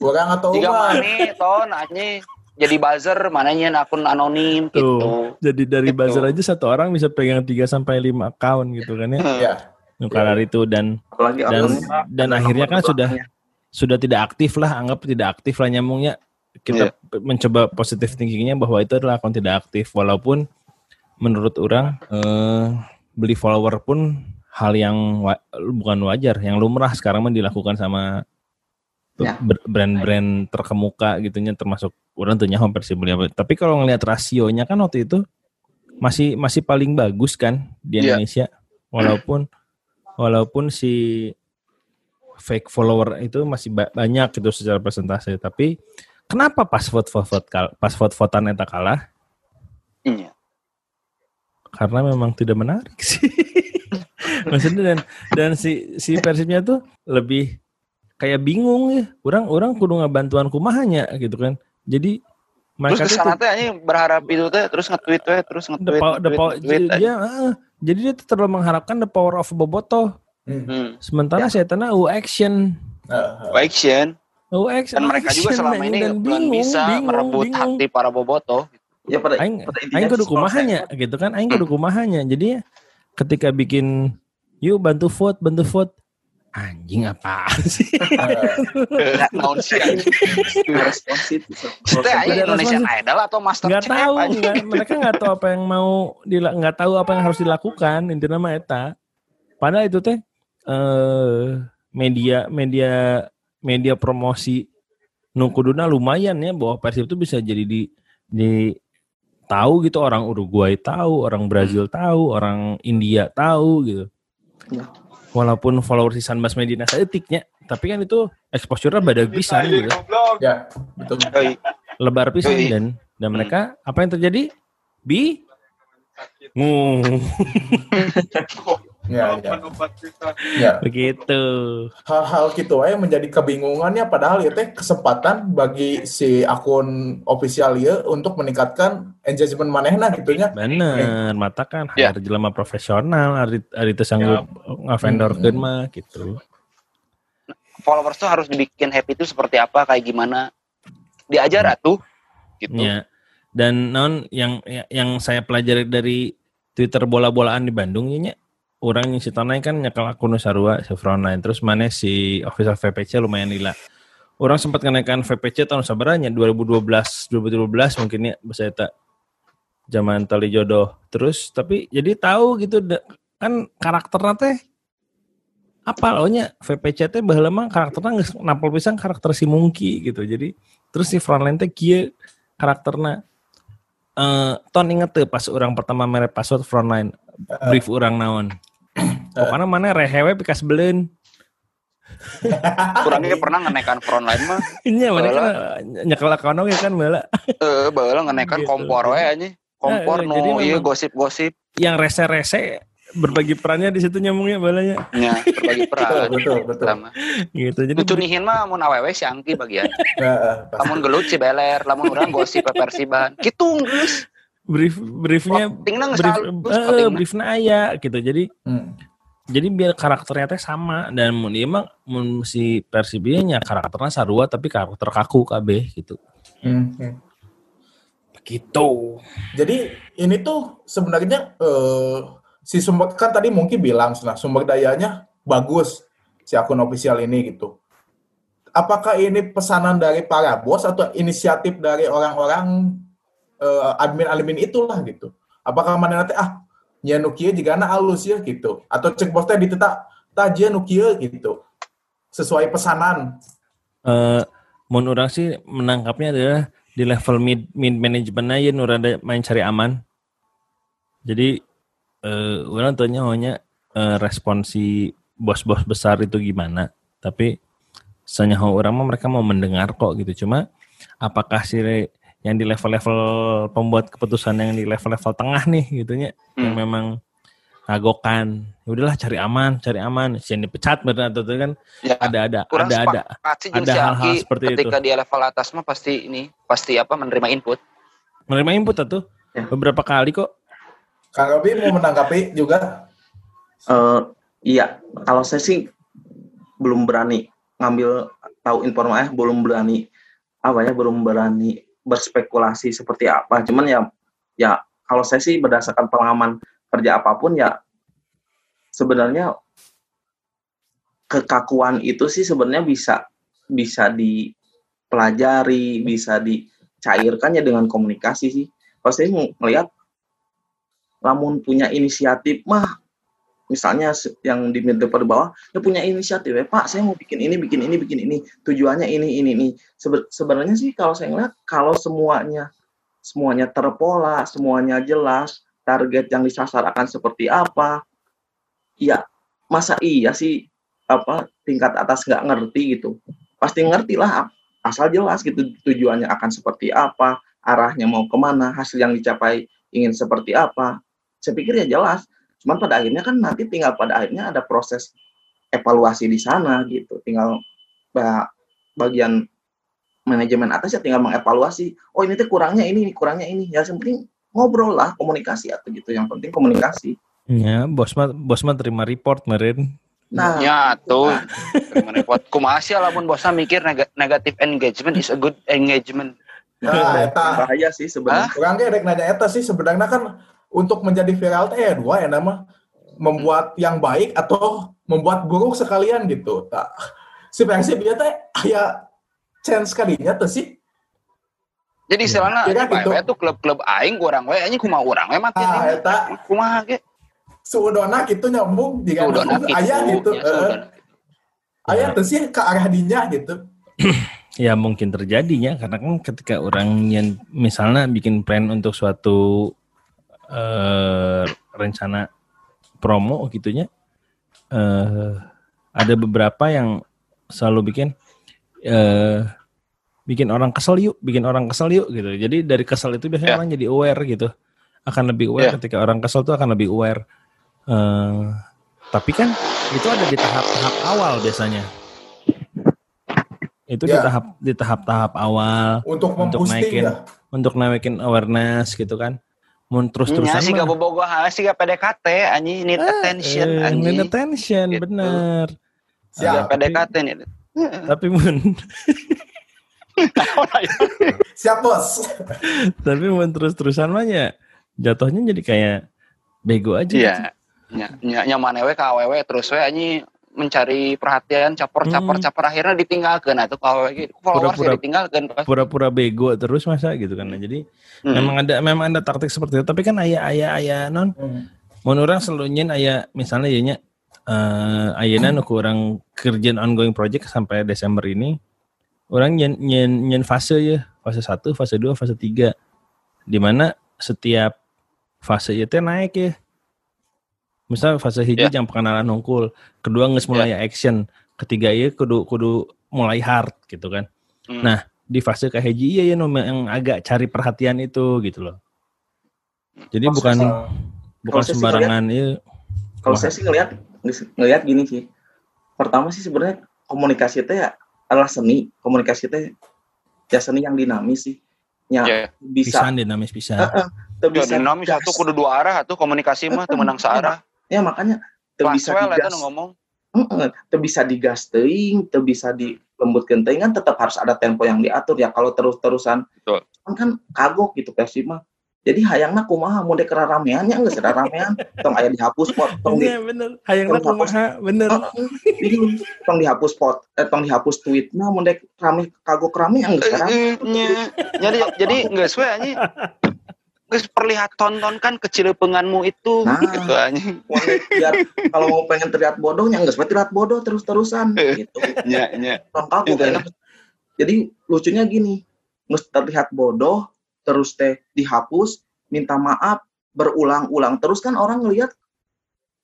Orang atau jika mana ton anjing jadi buzzer mananya akun anonim gitu. Tuh. Jadi dari Gitu. buzzer aja satu orang bisa pegang 3 sampai 5 account gitu kan ya. Ya. Nukar itu dan apalagi dan dan akhirnya kan sudah sudah tidak aktif lah anggap tidak aktif lah nyambungnya kita mencoba positif thinkingnya bahwa itu adalah akun tidak aktif walaupun menurut orang eh, beli follower pun hal yang wa- bukan wajar yang lumrah sekarang mah dilakukan sama Ya. brand-brand terkemuka gitunya termasuk orang tuh nyaho Persib beli apa. tapi kalau ngelihat rasionya kan waktu itu masih masih paling bagus kan di Iya. Indonesia walaupun walaupun si fake follower itu masih ba- banyak gitu secara persentase tapi kenapa pas vote vote vote kal- pas vote votean eta kalah? Iya. karena memang tidak menarik sih. Maksudnya dan dan si si persibnya tuh lebih kayak bingung ya. Orang orang kudu ngabantuan kumahanya gitu kan. Jadi Terus mereka tuh ke sana teh anjing berharap itu teh terus nge-tweet we, terus the nge-tweet, the power- dia jadi dia tuh terlalu mengharapkan the power of boboto Hmm. Hmm. sementara saya tanah u action. Oh, action, dan mereka juga selama ini dan belum bingung, bisa bingung, merebut bingung. hati para bobotoh Ya pada, aing pada intinya aing kudu saya- gitu kan aing kudu kumahanya jadi ketika bikin yuk bantu vote bantu vote anjing apa sih naon sih responsif. Indonesian responsif. Idol atau Master nggak Chef tahu anjing. nggak, mereka nggak tahu apa yang mau nggak tahu apa yang harus dilakukan intinya mah eta padahal itu teh eh media media media promosi nu kuduna lumayan ya bahwa Persib itu bisa jadi di di tahu gitu. Orang Uruguay tahu orang Brazil tahu orang India tahu gitu. Ya. walaupun followers di Sanbas Medina seetiknya tapi kan itu exposure-nya badak pisan gitu. Ya, betul. Lebar pisan dan dan mereka apa yang terjadi? Bi? Ngung Ya, ya. Ya. begitu. Hal-hal gitu aja menjadi kebingungannya padahal ya teh kesempatan bagi si akun official ya untuk meningkatkan engagement manehna gitu nya bener mata kan Ya. hire jelema profesional hari hari itu sanggup ngavendorkeun Hmm. mah gitu. Followers tuh harus dibikin happy itu seperti apa kayak gimana. Diajar atuh gitu. Ya. Dan non yang ya- yang saya pelajari dari Twitter bola-bolaan di Bandung ya nya, orang yang si Tonai kan nyekel akun Sarua si Frontline terus mana si official VPC lumayan lila. Orang sempat kenaikan VPC tahun sabaranya 2012 2012 mungkin ya bahasa eta zaman tali jodoh. Terus tapi jadi tahu gitu kan karakternya teh apa loh nya VPC teh baheula mah karakternya geus nampol pisan karakter si Mungki gitu. Jadi terus si Frontline teh kieu karakternya. Eh ton inget tuh pas orang pertama mere password Frontline brief orang naon pokoknya mana rehewe pikas belen kurangnya pernah ngenekan frontline mah. Ini mana kan nyekel akun oge kan bala. Eh baheula ngenekan Gitu. kompor we anjing. Kompor Eh, nu jadi ieu memang- gosip-gosip. yang rese-rese berbagi perannya di situ nyambungnya balanya. Nya berbagi peran. Betul betul Sama. gitu jadi Nu cunihin mah mun awewe si Angki bagian. Ya, eh, pasti. lamun gelut si beler lamun urang gosip Persiban kitu geus. Brief briefnya brief plottingna. briefnya aya gitu. Jadi Hmm. Jadi biar karakternya teh sama dan mun ieu mah mun si Persibianya karakternya sarua tapi karakter kaku kabeh gitu Hmm, hmm. begitu Jadi ini tuh sebenarnya eh, si sumber kan tadi mungkin bilang nah sumber dayanya bagus si akun official ini gitu. Apakah ini pesanan dari para bos atau inisiatif dari orang-orang eh, admin-admin itulah gitu? Apakah mana nanti ah nya nu kieu jigana alus ya gitu atau cek bos teh diteta tajia gitu sesuai pesanan. eh mun orang sih menangkapnya adalah di level mid mid management aja nu rada main cari aman. Jadi eh orang tanya hanya eh, respon si bos-bos besar itu gimana. Tapi senyaho orang mah mereka mau mendengar kok gitu. Cuma apakah si yang di level-level pembuat keputusan yang di level-level tengah nih gitunya. Yang Hmm. memang ngagokan ya udahlah cari aman cari aman. Si yang dipecat bener atau itu kan. Ya ada ada kurang ada ada. sih ada hal-hal seperti ketika dia level atas mah pasti ini pasti apa menerima input. Menerima input tuh Ya. beberapa kali kok. Kang Robi mau menanggapi juga? Eh, iya, kalau saya sih belum berani ngambil tahu informasi, belum berani apa ya, belum berani berspekulasi seperti apa. Cuman ya, ya kalau saya sih berdasarkan pengalaman kerja apa pun ya sebenarnya kekakuan itu sih sebenarnya bisa bisa dipelajari, bisa dicairkan ya dengan komunikasi sih. Kalau saya melihat lamun punya inisiatif mah misalnya yang di depan bawah dia punya inisiatif ya Pak saya mau bikin ini bikin ini bikin ini. Tujuannya ini ini ini. Sebe- sebenarnya sih kalau saya ngeliat kalau semuanya semuanya terpola semuanya jelas target yang disasar akan seperti apa ya masa iya sih apa tingkat atas nggak ngerti gitu. Pasti ngerti lah asal jelas gitu tujuannya akan seperti apa arahnya mau ke mana hasil yang dicapai ingin seperti apa. Saya pikir ya jelas cuman pada akhirnya kan nanti tinggal pada akhirnya ada proses evaluasi di sana gitu. Tinggal ba- bagian manajemen atas ya tinggal mengevaluasi oh ini tuh kurangnya ini ini kurangnya ini. Ya yang penting ngobrol lah komunikasi atau gitu. Yang penting komunikasi. Ya bos mah bos mah terima report meren Nah, Ya tuh. Gimana buat kumaha sih lamun bosna mikir neg- negative engagement is a good engagement. Nah, eta. bahaya sih sebenarnya. Orang ge rek nanya eta sih. Sebenarnya kan untuk menjadi viral teh ya dua ya nama membuat yang baik atau membuat buruk sekalian gitu. Tak si Persib dia teh aya chance kalinya tuh sih. Jadi istilahnya Ya kan, apa itu. ya tuh klub-klub aing kurang we anjing kumaha urang we mati. Ah, eta Kumaha ge? suudona gitu nyambung jika Udona gitu. aya gitu. Ya, suudona. Aya tuh sih ke arah dinya gitu. Ya mungkin terjadinya karena kan ketika orang yang misalnya bikin plan untuk suatu eh, rencana promo gitunya eh ada beberapa yang selalu bikin eh bikin orang kesel yuk, bikin orang kesel yuk gitu. Jadi dari kesel itu biasanya Ya. orang jadi aware gitu. Akan lebih aware Ya. ketika orang kesel tuh akan lebih aware. Eh tapi kan itu ada di tahap-tahap awal biasanya. Itu di Ya. tahap di tahap-tahap awal Untuk Untuk naikin. ya. untuk naikin awareness gitu kan. Mun Nya terus-terusan sih mah, gak bobogoh hal sih gak PDKT anjing need attention eh, anjing. need attention Gitu. bener. Siap. Gak PDKT nih. Tapi mun Siap, Bos. tapi mun terus-terusan mah ya jatuhnya jadi kayak bego aja. Iya. gitu. Nya nya nyaman we ka awewe terus we anjing mencari perhatian caper-caper Hmm. caper akhirnya ditinggalkan atau ka awewe gitu followers Pura-pura- ya ditinggalkan. Pura-pura bego terus masa gitu kan. Nah, jadi Hmm. memang ada memang ada taktik seperti itu. Tapi kan ayah ayah ayah non mun orang selalu nyen aya misalnya ya nya eh ayeuna nu ku urang kerjaan ongoing project sampai Desember ini orang nyen nyen nyen fase ya fase 1, fase 2, fase 3 di mana setiap fase itu naik ya misal fase hiji Ya. jam pengenalan hungkul kedua geus mulai action ketiga ya kudu kudu mulai hard gitu kan Hmm. nah di fase ke hiji iya ya yang agak cari perhatian itu gitu loh jadi Kalau bukan saya- bukan sembarangan ya Kalau saya sih ngelihat ngelihat gini sih. Pertama sih sebenarnya komunikasi itu ya adalah seni. Komunikasi itu ya seni yang dinamis sih. Ya Ya. bisa pisan dinamis Heeh, teu Ya, bisa dinamis satu kudu dua arah tuh komunikasi mah teu menang searah. Ya makanya teu bisa Paswell eta digas. ngomong. Heeh, teu bisa digas teuing, teu bisa dilembutkeun teuing kan tetap harus ada tempo yang diatur ya kalau terus-terusan kan kan kagok gitu Persib mah. Jadi hayangna kumaha mun dek ramean nya geus ramean tong aya dihapus pot tong di Iya bener hayangna kumaha bener Heeh, bingung tong dihapus pot eh, tong dihapus tweetna mun dek rame kagok rame yang geus rame. Eh, eh, nya. Jadi jadi geus we anjing. Geus perlihat tontonkan kecileupeunganmu itu Nah. gitu anjing. Biar kalau mau pengen terlihat bodoh nya geus we terlihat bodoh terus-terusan gitu. Nya nya. Tong kagok Gitu. Jadi lucunya gini, terlihat bodoh terus teh dihapus, minta maaf, berulang-ulang terus kan orang ngelihat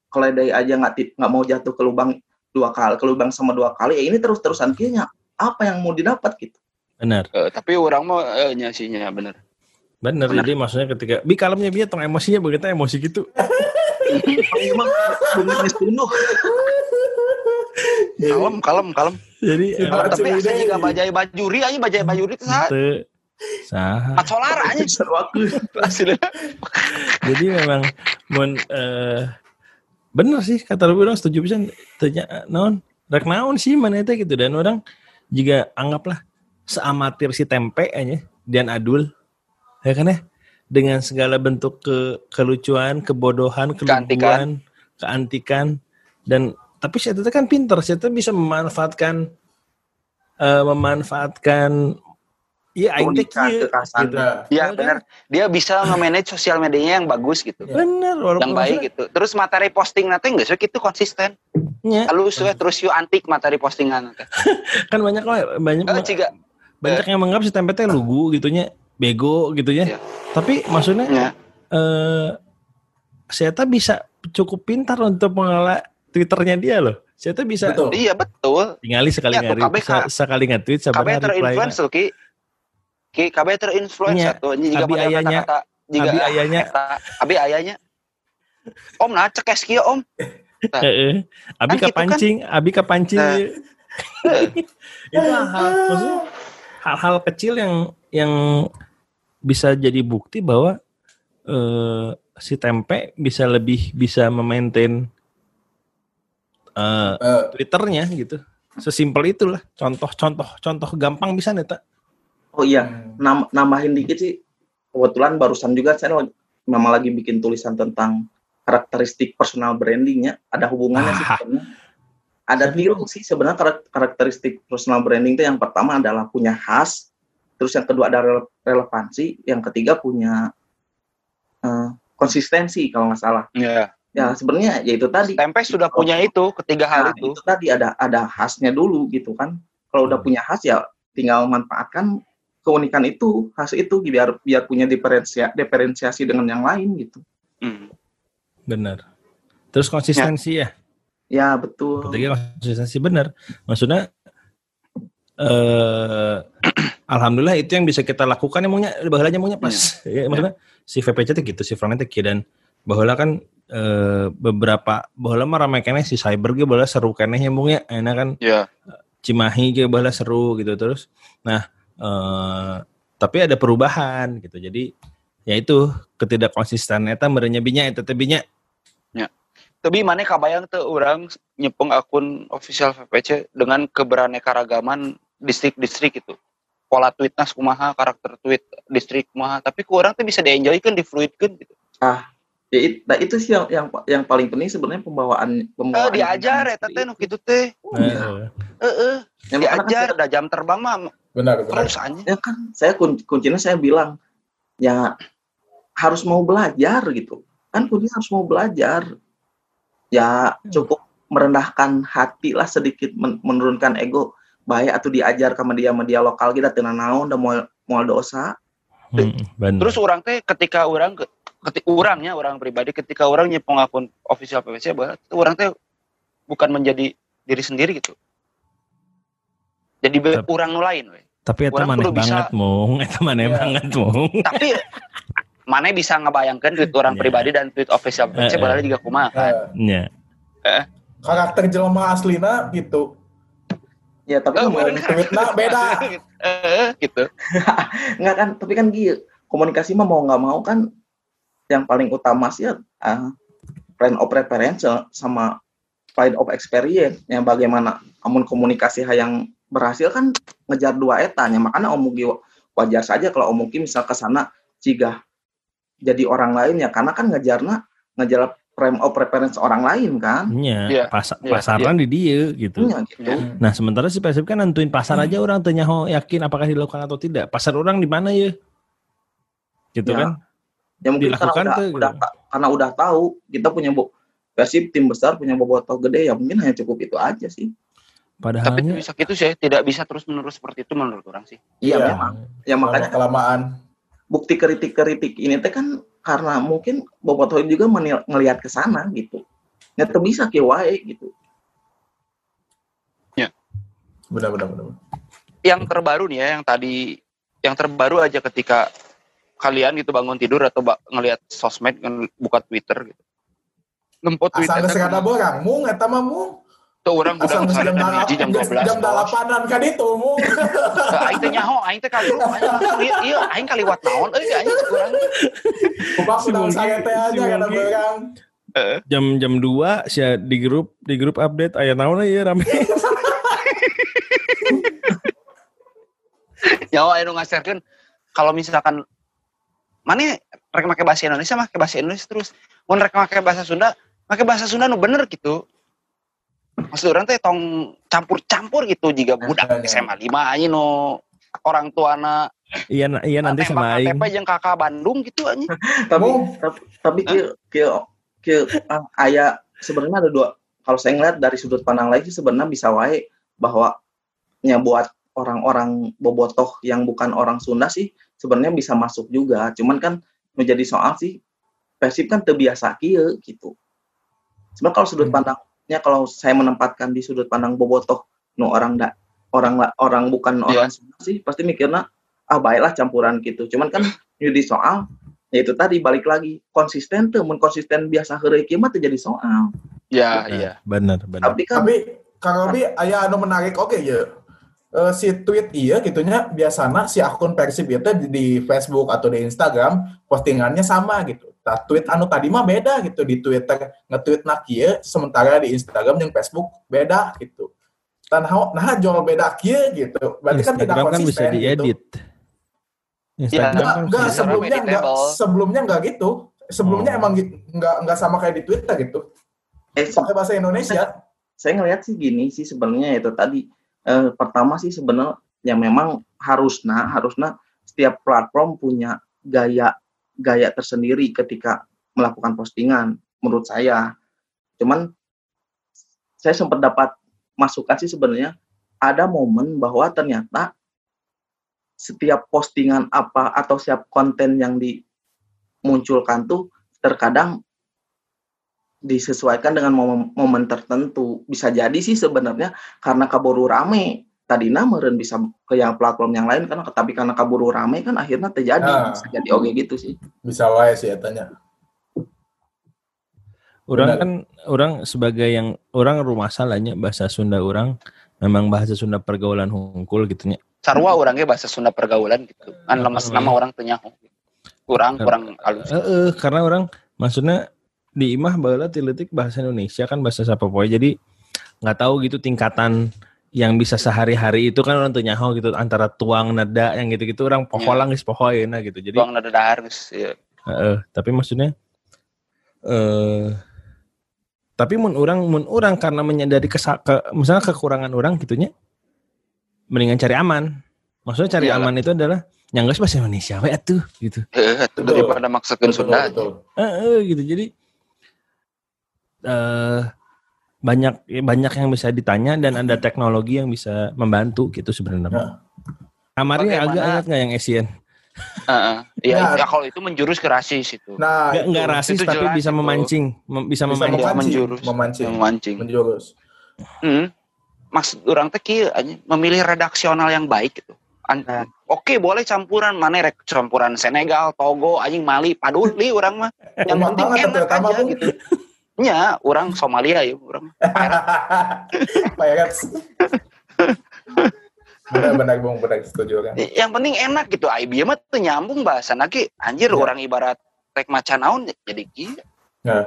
keledai aja nggak nggak mau jatuh ke lubang dua kali, ke lubang sama dua kali, ya ini terus-terusan kayaknya apa yang mau didapat gitu. bener Eh, tapi orang mah eh, nya sih nya bener. jadi maksudnya ketika bi kalemnya biar tong emosinya begitu emosi gitu Emang bumi penuh. Kalem kalem kalem. jadi Ya, emang tapi deh. juga bajai bajuri anjing bajai bajuri teh saha? teu saha Mat solar. Sarwakeun. Asli. jadi memang mun eh bener sih kata lu orang setuju bisa tanya naon rek naon sih mana itu gitu dan orang juga anggaplah seamatir si tempe aja dan adul ya kan ya dengan segala bentuk ke kelucuan kebodohan keluguan keantikan dan tapi saya itu kan pinter saya itu bisa memanfaatkan eh, memanfaatkan iya Keunikan, gitu. Iya kan? benar. Dia bisa nge-manage sosial medianya yang bagus gitu. bener walaupun Yang baik gitu. Terus materi posting nanti enggak sih itu konsisten. nya, Lalu suwe terus yuk antik materi postingan nanti. kan banyak lah banyak Eh, ciga. banyak yang menganggap si tempe lugu gitunya bego gitu ya Iya. tapi maksudnya Ya. eh saya tuh bisa cukup pintar untuk mengelola twitternya dia loh saya tuh bisa Betul. Iya betul. tinggali sekali Ya, tuh, ngari sa- sekali nge-tweet sabar terinfluence tuh Ki. Ki KB terinfluence Iya. satu. Ini juga Abi pada ayahnya. kata-kata juga Abi ayahnya. Abi ayahnya. Om nah cekes kieu om. Heeh. abi Kan gitu kan? kepancing abi kepancing Nah. itu hal hal-hal kecil yang yang bisa jadi bukti bahwa eh, si tempe bisa lebih bisa memaintain eh, Eh, Twitternya gitu. Sesimpel itulah. Contoh-contoh contoh gampang bisa nih tak? Oh iya, Hmm. nam- nambahin dikit sih. Kebetulan barusan juga saya lagi- memang lagi bikin tulisan tentang karakteristik personal brandingnya. Ada hubungannya sih Ah. sebenarnya. Ada tiru sih sebenarnya karak- karakteristik personal branding itu yang pertama adalah punya khas, terus yang kedua ada rele- relevansi, yang ketiga punya eh, konsistensi kalau nggak salah. Ya. Ya sebenarnya ya itu tadi. Tempe sudah punya itu ketiga hal Nah, itu. itu tadi ada ada khasnya dulu gitu kan. Kalau udah punya khas ya tinggal manfaatkan keunikan itu, khas itu biar biar punya diferensia, diferensiasi dengan yang lain gitu. Hmm. Benar. Terus konsistensi ya. Ya betul. Ketiga konsistensi benar. Maksudnya eh alhamdulillah itu yang bisa kita lakukan emangnya baheula emangnya pas ya, maksudnya si VPC itu gitu si Frank itu dan baheula kan eh, beberapa baheula mah ramai keneh si cyber ge baheula seru keneh emangnya enak kan Ya. Cimahi ge baheula seru gitu terus. Nah, eh tapi ada perubahan gitu. Jadi ya itu ketidakkonsistenan eta merenya binya eta teh binya. Tapi mana kabayang tuh orang nyepeng akun official VPC dengan keberaneka-ragaman distrik-distrik itu. Pola tweetnya kumaha, karakter tweet distrik kumaha, tapi ku orang tuh bisa di-enjoykan, di-fluidkan gitu. Ya, it- nah itu sih yang yang yang paling penting sebenarnya pembawaan Eh, pembawaan. diajar ya teh nu kitu teh. Nah, Heeh, Ya, makanya kan diajar ada jam terbang mah benar, benar. terus aja. ya kan saya kun- kuncinya saya bilang ya harus mau belajar gitu kan kuncinya harus mau belajar ya cukup merendahkan hati lah sedikit men- menurunkan ego baik atau diajar sama dia sama dia lokal kita tina naon dan mau mau dosa hmm, bener. Terus orang teh ketika orang ke- ketika orangnya orang pribadi ketika orang nyepeng akun official PPC bahwa orang teh bukan menjadi diri sendiri gitu. Jadi Tapi- orang nu lain we. tapi eta orang maneh kudu bisa- banget mung, eta maneh Iya. banget mung. Tapi mana bisa ngebayangkan tweet orang Iya. pribadi dan tweet official PPC eh. padahal juga kumaha kan. Eh, Nya. karakter jelema aslina gitu. Ya tapi Oh, di tweetna beda. Eh, gitu. nggak kan tapi kan gitu komunikasi mah mau nggak mau kan yang paling utama sih ya ah, plan of reference sama plan of experience yang bagaimana amun komunikasi yang berhasil kan ngejar dua etanya makanya omugi wajar saja kalau omugi misal ke sana jika jadi orang lain ya karena kan ngejarna ngejar frame of reference orang lain kan Iya, pas, iya, pasaran di dia gitu. Iya, gitu. Iya. Nah, sementara si Persib kan nentuin pasar aja orang tanya oh, yakin apakah dilakukan atau tidak. Pasar orang di mana ya? Gitu Ya, kan? ya mungkin karena Dilakukan udah, tuh, udah gitu. karena udah tahu kita punya bo Persib tim besar punya bobotoh gede ya mungkin hanya cukup itu aja sih Tapi Padahalnya bisa gitu sih, tidak bisa terus menerus seperti itu menurut orang sih. iya Iya. memang ya makanya kelamaan. bukti kritik-kritik ini teh kan karena mungkin bobotoh juga menil- ngelihat ke sana gitu ya tuh bisa ki wae gitu Benar, benar, benar. Yang terbaru nih ya, yang tadi, yang terbaru aja ketika kalian gitu bangun tidur atau ba- ngelihat sosmed, buka Twitter gitu. Lempot Asal Twitter. geus kada borang, mung eta mah mung. Tuh orang udah ke sana hiji jam 12. jam bos. 8-an kan itu, mung. Teu, Aing teh nyaho, aing teh kali aing ieu ieu aing kaliwat naon euy aing urang. Kupak Si udang Mungki- sagete aja Mungki. borang. jam jam 2 sih di grup di grup update aya naon ya rame. Nyaho aing nu ngaserkeun kalau misalkan mana rek make bahasa Indonesia make bahasa Indonesia terus mun rek make bahasa Sunda make bahasa Sunda nu bener gitu maksud orang teh tong campur-campur gitu jika budak Iya, iya. SMA 5 aja no orang tuana Iya na- iya nanti sama aing. KTP jeung kakak Bandung gitu aja tapi Mung. tapi, tapi ki ki ki ah, aya sebenarnya ada dua kalau saya ngeliat dari sudut pandang lain sih sebenarnya bisa wae bahwa nya buat orang-orang bobotoh yang bukan orang Sunda sih sebenarnya bisa masuk juga cuman kan menjadi soal sih Persib kan terbiasa kieu gitu sebenarnya kalau sudut Hmm. Pandangnya kalau saya menempatkan di sudut pandang bobotoh no orang da, orang orang bukan orang Sunda sih pasti mikirnya ah baiklah campuran gitu cuman kan jadi soal ya itu tadi balik lagi konsisten tuh mun konsisten biasa heureuy kieu mah jadi soal ya iya Bener bener. tapi kan Tapi Kang Robi aya anu menarik oke ya. Eh, si tweet iya gitunya biasanya si akun Persib itu di, di Facebook atau di Instagram postingannya sama gitu. Nah, tweet anu tadi mah beda gitu di Twitter nge-tweet nak kieu sementara di Instagram yang Facebook beda gitu. Dan nah jual beda kieu gitu. Berarti kan tidak Instagram kan bisa konsisten gitu. diedit. Instagram Enggak, kan enggak sebelumnya enggak editable. sebelumnya enggak gitu. Sebelumnya Oh. emang gitu, enggak enggak sama kayak di Twitter gitu. Eh, Pakai bahasa Indonesia. saya ngelihat sih gini sih sebenarnya itu tadi eh, pertama sih sebenarnya yang memang harusnya harusnya setiap platform punya gaya gaya tersendiri ketika melakukan postingan menurut saya cuman saya sempat dapat masukan sih sebenarnya ada momen bahwa ternyata setiap postingan apa atau setiap konten yang dimunculkan tuh terkadang disesuaikan dengan momen, momen tertentu. Bisa jadi sih sebenarnya karena kaburu rame. Tadi meren bisa ke yang platform yang lain kan tapi karena kaburu rame kan akhirnya terjadi Ah. bisa jadi oke gitu sih. Bisa wae sih etanya. Orang Benar. kan orang sebagai yang orang rumah salahnya bahasa Sunda orang memang bahasa Sunda pergaulan hungkul gitu nya. Sarwa orangnya bahasa Sunda pergaulan gitu. Kan lemas nama orang tanya kurang kurang halus. Heeh, karena orang maksudnya di imah baheula ti leutik bahasa Indonesia kan bahasa Sapopoe jadi nggak tahu gitu tingkatan yang bisa sehari-hari itu kan orang tuh nyaho gitu antara tuang nada yang gitu-gitu orang poho Iya. lang geus poho ayeuna gitu. Jadi Tuang nada dahar geus. Iya. Heeh, tapi maksudnya eh tapi mun orang mun orang karena menyadari kesa, ke, misalnya kekurangan orang gitunya mendingan cari aman. Maksudnya cari Iyalah. aman itu adalah yang geus bahasa Indonesia we atuh gitu. Atuh Betul. daripada maksudkeun Betul, Sunda. betul. Heeh, gitu. Jadi eh banyak banyak yang bisa ditanya dan ada teknologi yang bisa membantu gitu sebenarnya. Nah. Kamarnya agak Bagaimana- ingat nggak yang Asian? Heeh. Iya, Nah. ya kalau itu menjurus ke rasis itu. Nah, Nggak nggak itu. rasis itu tapi jelas bisa itu. memancing, mem- bisa Bisa memancing. Iya, memancing, menjurus. memancing, Memancing. menjurus. Hmm. Maksud orang teh kieu anjing, memilih redaksional yang baik gitu. An- Nah. Oke, boleh campuran mana rek campuran Senegal, Togo, anjing Mali, paduli orang mah. Yang Enak penting enak tambah, aja gitu. Nya, orang Somalia ya, orang. Pirates. Benar-benar bung, benar setuju kan. Yang penting enak gitu. IBM mah tuh nyambung bahasa lagi. Anjir Ya. orang ibarat rek macan naon jadi. Nah,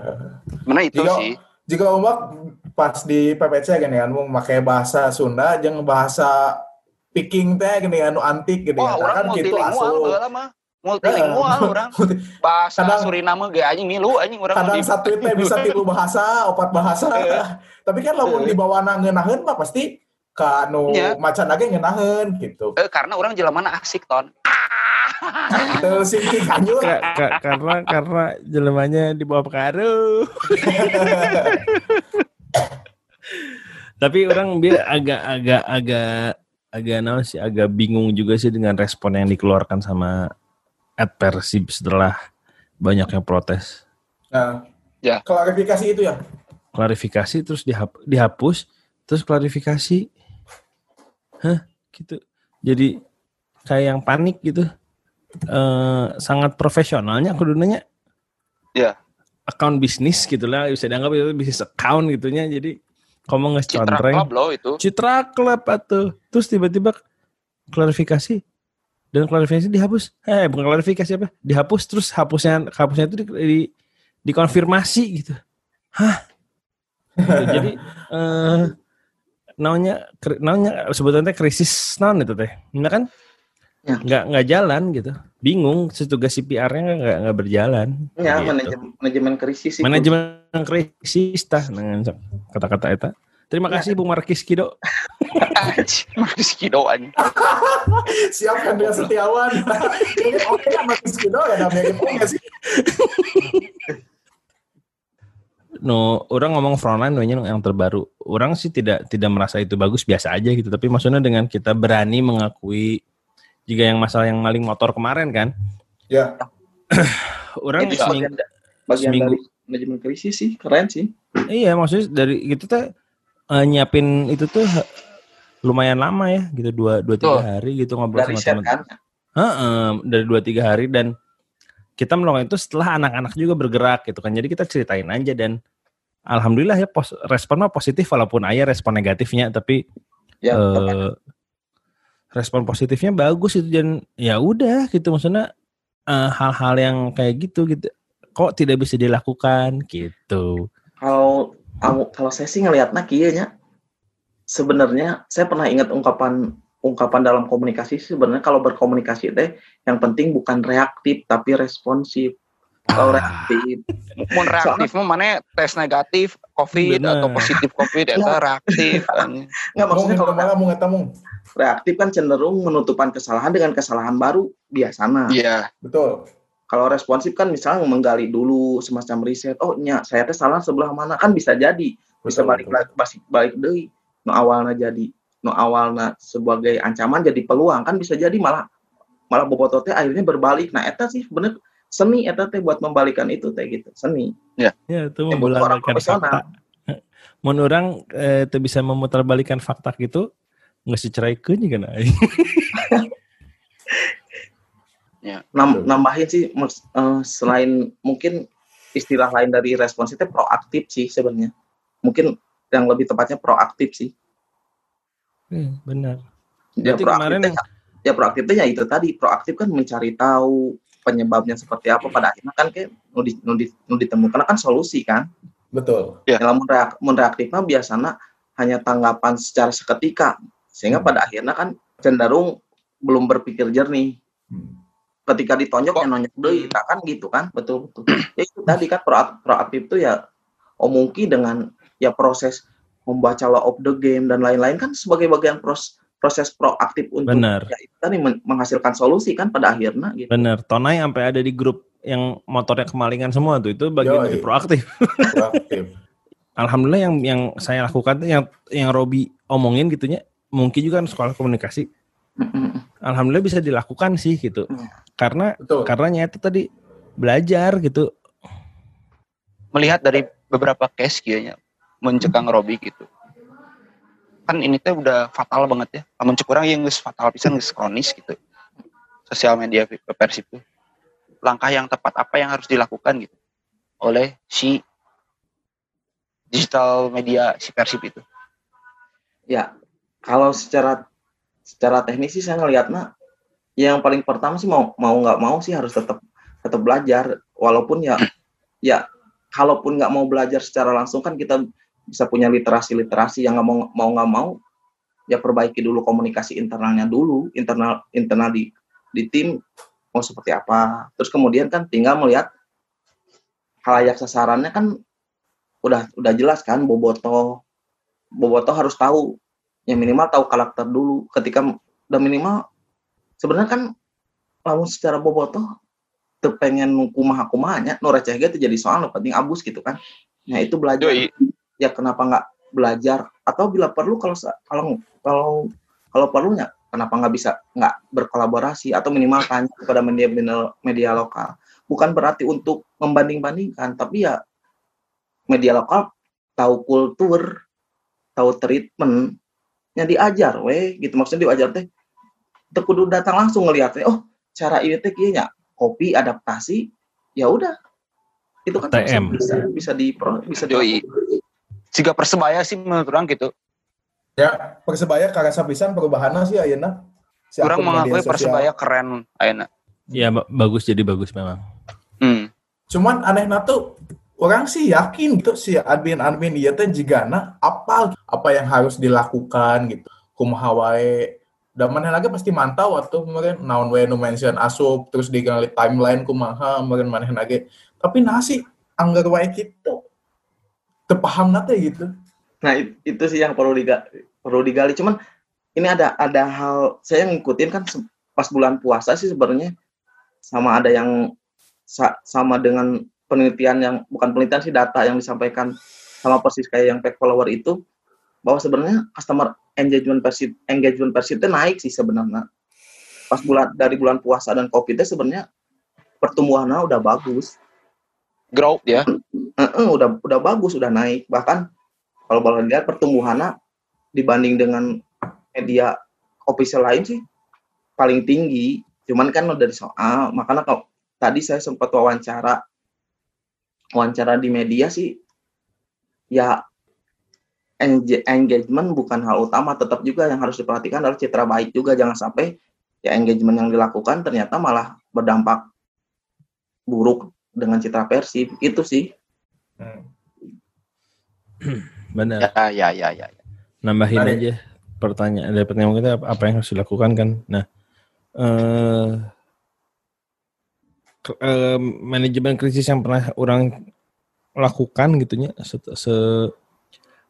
Mana itu Jika- sih. jika umak pas di PPC gini kan, mau pakai bahasa Sunda, jeung bahasa Peking teh gini anu antik gini Wah, kan, orang kan gitu multilingual. Multilingual orang. Bahasa Kadang- Suriname ge anjing milu anjing orang kadang satu teh bisa tilu bahasa, opat bahasa. Tapi kan lamun di bawah ngeunaheun mah pasti ka anu Iya. macan lagi ngeunaheun gitu. Eh, karena orang jelamana asik ton. Ka- ka- karena karena jelemanya di bawah pengaruh. Tapi orang dia agak agak agak agak naon sih agak bingung juga sih dengan respon yang dikeluarkan sama Ed Persib setelah banyak yang protes. Nah, Ya. klarifikasi itu ya. Klarifikasi terus dihap- dihapus, terus klarifikasi. Hah, gitu. Jadi kayak yang panik gitu. Eh sangat profesionalnya aku nanya. Ya. Account bisnis gitu lah, bisa dianggap itu bisnis account gitunya. Jadi ngomong Citra ngecontreng. Club loh itu. Citra Club atau terus tiba-tiba klarifikasi dan klarifikasi dihapus. Eh bukan klarifikasi apa? Dihapus terus hapusnya hapusnya itu di, di- dikonfirmasi gitu. Hah? Gitu. Jadi eh namanya namanya sebetulnya krisis non itu teh. Nah kan Ya. nggak nggak jalan gitu. Bingung tugas CPR-nya nggak nggak berjalan. Ya, Gitu. manajemen, manajemen krisis itu. Manajemen krisis tah dengan kata-kata eta. Terima Ya. kasih Bung Markis Kido. Kido anjing. Siap Hendra Setiawan. Oke Marcus Kido ya, namanya sih. no orang ngomong frontline we nya yang terbaru orang sih tidak tidak merasa itu bagus biasa aja gitu tapi maksudnya dengan kita berani mengakui jika yang masalah yang maling motor kemarin kan Ya, orang Itu seminggu, bagian, bagian seminggu- dari manajemen krisis sih, keren sih. iya maksudnya dari gitu teh eh, nyiapin itu tuh lumayan lama ya gitu dua dua tiga hari gitu ngobrol Dari sama teman kan. Heeh, dari dua tiga hari dan kita melakukan itu setelah anak-anak juga bergerak gitu kan. Jadi kita ceritain aja dan alhamdulillah ya pos, responnya positif walaupun ayah respon negatifnya tapi Ya, eh, respon positifnya bagus itu dan ya udah gitu maksudnya eh, hal-hal yang kayak gitu gitu kok tidak bisa dilakukan gitu. Kalau kalau saya sih ngelihatnya kayaknya sebenarnya saya pernah ingat ungkapan ungkapan dalam komunikasi sih sebenarnya kalau berkomunikasi teh yang penting bukan reaktif tapi responsif. Kalau Ah. reaktif Mau reaktif mau mana tes negatif COVID Bener. atau positif COVID itu Ya. reaktif. kan. nggak maksudnya kalau malah mau mung. reaktif kan cenderung menutupan kesalahan dengan kesalahan baru biasanya. Iya. Betul. Kalau responsif kan misalnya menggali dulu semacam riset, oh nya saya teh salah sebelah mana kan bisa jadi bisa Betul, balik betul. lagi balik, balik deui no awalnya jadi no awalnya sebagai ancaman jadi peluang kan bisa jadi malah malah bobototnya akhirnya berbalik nah eta sih bener seni eta teh buat membalikan itu teh gitu seni Ya itu Ya, membolak-balikan profesional. fakta. Mun orang eh, teu bisa memutarbalikan fakta gitu nggak seceraikan juga nah. Nam- nambahin sih eh, selain mungkin istilah lain dari responsif teh proaktif sih sebenarnya mungkin yang lebih tepatnya proaktif sih. Hmm, benar. ya Berarti proaktif kemarin ya proaktif teh ya itu tadi. Proaktif kan mencari tahu penyebabnya seperti apa. Pada akhirnya kan kayak nu, di, nu, di, nu ditemukan kan solusi kan. Betul. Ya. dalam reak, mun reaktif mah biasanya hanya tanggapan secara seketika. Sehingga Hmm. pada akhirnya kan cenderung belum berpikir jernih. Hmm. ketika ditonjok ya nonjok deui tak kan gitu kan. Betul betul. Ya itu tadi kan proak- proaktif itu ya oh mungkin dengan ya proses membaca law of the game dan lain-lain kan sebagai bagian pros, proses proaktif untuk Benar. ya itu tadi men- menghasilkan solusi kan pada akhirnya gitu Bener, Tonai sampai ada di grup yang motornya kemalingan semua tuh itu bagian Yoi. dari proaktif. Proaktif. Alhamdulillah yang yang saya lakukan tuh yang yang Robi omongin gitunya mungkin juga kan sekolah komunikasi. Alhamdulillah bisa dilakukan sih gitu. Hmm. Karena Betul. karena itu tadi belajar gitu. Melihat dari beberapa case kayaknya mencekang Robi gitu. Kan ini teh udah fatal banget ya. Namun cek orang yang fatal pisan geus kronis gitu. Sosial media persib tuh. Langkah yang tepat apa yang harus dilakukan gitu oleh si digital media si persib itu. ya kalau secara secara teknis sih saya ngelihatnya yang paling pertama sih mau mau nggak mau sih harus tetap tetap belajar walaupun ya ya kalaupun nggak mau belajar secara langsung kan kita bisa punya literasi literasi yang mau mau nggak mau ya perbaiki dulu komunikasi internalnya dulu internal internal di di tim mau seperti apa. Terus kemudian kan tinggal melihat halayak sasarannya kan udah udah jelas kan boboto. Boboto harus tahu ya minimal tahu karakter dulu. Ketika udah minimal sebenarnya kan lamun secara boboto teu pengen kumaha kumahanya nu receh ge teu jadi soal penting abus gitu kan. Nah itu belajar. Yoi. Ya kenapa nggak belajar atau bila perlu kalau kalau kalau kalau perlunya kenapa nggak bisa nggak berkolaborasi atau minimal tanya kepada media media, media lokal bukan berarti untuk membanding-bandingkan tapi ya media lokal tahu kultur tahu treatment yang diajar weh gitu maksudnya diajar teh teu kudu datang langsung ngelihat teh oh cara ini teh kieu nya kopi adaptasi ya udah itu kan TM. bisa bisa di bisa dilakukan. Jika persebaya sih menurut orang gitu. Ya, Persebaya karasa pisan perubahanna sih ayeuna. Si Orang mengakui persebaya keren ayeuna. Ya ba- bagus jadi bagus memang. Hmm. Cuman anehna tuh orang sih yakin gitu si admin-admin ieu teh jigana apa apa yang harus dilakukan gitu. Kumaha wae dan maneh lagi pasti mantau atuh kemarin naon we nu mention asup terus digali timeline kumaha kemarin maneh lagi. Tapi nasi anggar wae gitu. Teu paham teh gitu. Nah, it- itu sih yang perlu diga, perlu digali. Cuman ini ada ada hal saya ngikutin kan pas bulan puasa sih sebenarnya sama ada yang sa- sama dengan penelitian yang bukan penelitian sih data yang disampaikan sama persis kayak yang pack follower itu bahwa sebenarnya customer engagement persib engagement persib itu naik sih sebenarnya pas bulan dari bulan puasa dan covid itu sebenarnya pertumbuhannya udah bagus Growth ya. Heeh, udah udah bagus, udah naik. Bahkan kalau boleh lihat pertumbuhannya dibanding dengan media official lain sih paling tinggi. Cuman kan dari soal, makanya kalau tadi saya sempat wawancara wawancara di media sih ya engagement bukan hal utama, tetap juga yang harus diperhatikan adalah citra baik juga jangan sampai ya engagement yang dilakukan ternyata malah berdampak buruk dengan citra Persib itu sih Hmm. Benar. Ya, ya, ya, ya. ya. Nambahin Menarik. aja pertanyaan dari pertanyaan kita apa, yang harus dilakukan kan. Nah, eh eh, manajemen krisis yang pernah orang lakukan gitunya se- se-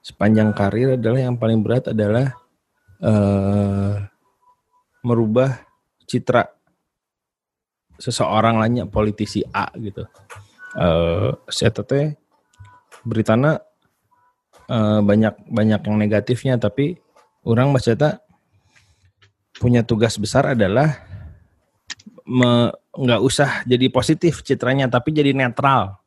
sepanjang karir adalah yang paling berat adalah eh merubah citra seseorang lainnya politisi A gitu. Eh saya teh beritana eh, banyak banyak yang negatifnya tapi orang baca punya tugas besar adalah nggak usah jadi positif citranya tapi jadi netral.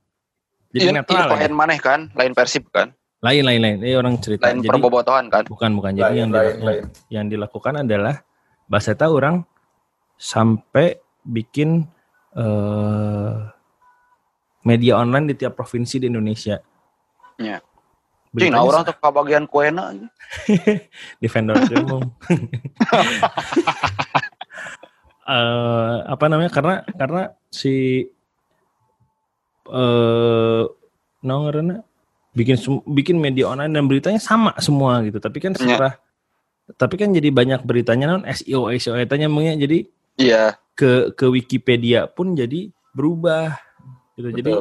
Jadi Ini, ini netral. ya. klien maneh kan, lain Persib kan, Lain lain lain. Ini orang cerita. lain Jadi perbobotohan kan. bukan bukan. Jadi Lain, yang lain, dilakukan, lain. yang dilakukan adalah bahasa eta orang sampai bikin eh, media online di tiap provinsi di Indonesia. Iya. Beritanya Cing, nah orang tuh kebagian kuena. di vendor umum. Eh, apa namanya? Karena karena si eh no ngaranna bikin bikin media online dan beritanya sama semua gitu. Tapi kan setelah tapi kan jadi banyak beritanya non SEO SEO etanya emangnya jadi Iya. ke ke Wikipedia pun jadi berubah gitu. Jadi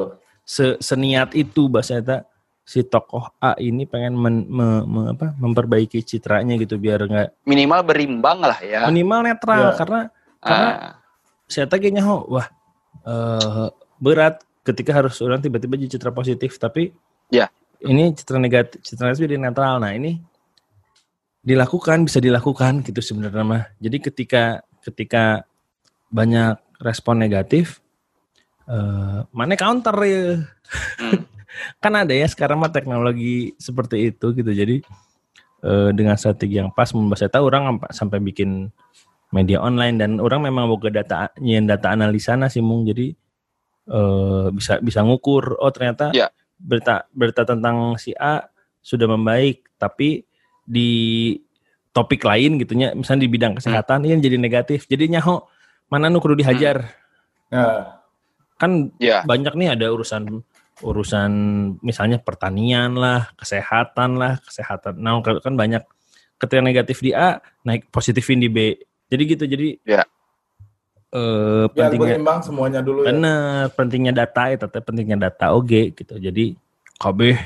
se seniat itu bahasa eta si tokoh A ini pengen men- me- me- apa, memperbaiki citranya gitu biar nggak Minimal berimbang lah ya. minimal netral Iya. karena karena Ah, saya tagihnya oh, wah eh, berat ketika harus orang tiba-tiba jadi citra positif tapi Ya. ini citra negatif citra negatif jadi netral nah ini dilakukan bisa dilakukan gitu sebenarnya mah jadi ketika ketika banyak respon negatif eh mana counter ya Hmm. Kan ada ya sekarang mah teknologi seperti itu gitu. Jadi eh, dengan strategi yang pas membahas tahu orang sampai- bikin media online. Dan orang memang boga data nyian data analisana sih mung. Jadi eh, bisa bisa ngukur oh ternyata Ya. berita berita tentang si A sudah membaik. Tapi di topik lain gitunya misalnya di bidang kesehatan ini jadi negatif. Jadi nyaho mana nu kudu dihajar? Nah, kan Ya. banyak nih ada urusan urusan misalnya pertanian lah, kesehatan lah, kesehatan. Nah, kan kan banyak ketika negatif di A, naik positifin di B. Jadi gitu. Jadi Ya. eh biar pentingnya berimbang semuanya dulu ya. bener, pentingnya data itu teh pentingnya data oge gitu. Jadi KB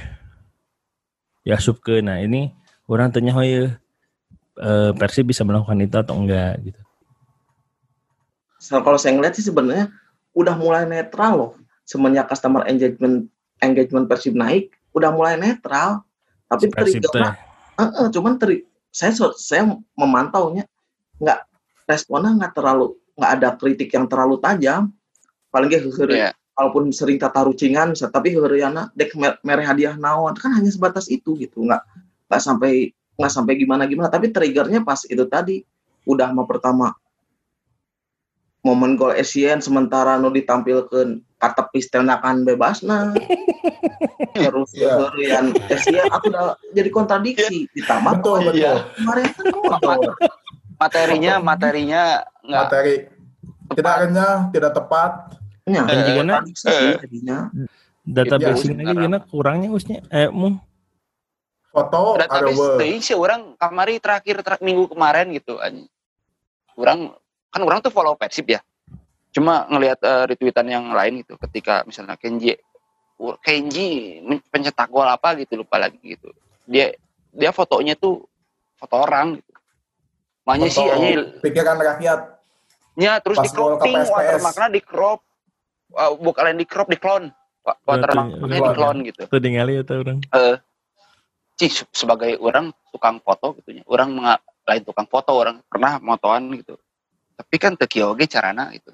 ya sub ke nah ini orang tanya oh ya eh, Persib bisa melakukan itu atau enggak gitu. So, kalau saya ngeliat sih sebenarnya udah mulai netral loh semenjak customer engagement engagement Persib naik udah mulai netral. Tapi triggernya eh, eh, cuman teri, saya saya memantaunya nggak responnya nggak terlalu nggak ada kritik yang terlalu tajam. Paling heureuy- Iya. walaupun sering tata rucingan tapi heureuyanna dek mer- mere hadiah naon kan hanya sebatas itu gitu nggak nggak sampai nggak sampai gimana gimana tapi triggernya pas itu tadi udah mau pertama momen gol Asian sementara nu ditampilkan katepis tembakan bebas nah terus Iya. yang Asian aku udah jadi kontradiksi ditambah Betul, betul. Iya. kemarin kan. Materinya, materinya nggak Materi tidak renyah, tidak tepat. Ya, Dan juga na- kontradiksi sih jadinya. database Iya, ini lagi gimana kurangnya usnya eh mung Foto ada database teuing sih orang kamari terakhir ter- minggu kemarin gitu anjing. Orang kan orang tuh follow Persib ya. Cuma ngelihat eh, retweetan yang lain gitu ketika misalnya Kenji uh, Kenji pencetak gol apa gitu lupa lagi gitu. Dia dia fotonya tuh foto orang gitu. Makanya sih Foto anjing pikiran rakyat. nya terus di cropping watermarknya di crop uh, bukan di crop di clone Wa- watermarknya di clone. clone gitu tuh ningali atau orang Cih, se- sebagai orang tukang foto gitu ya orang lain tukang foto orang pernah motoan gitu tapi kan teki oge carana gitu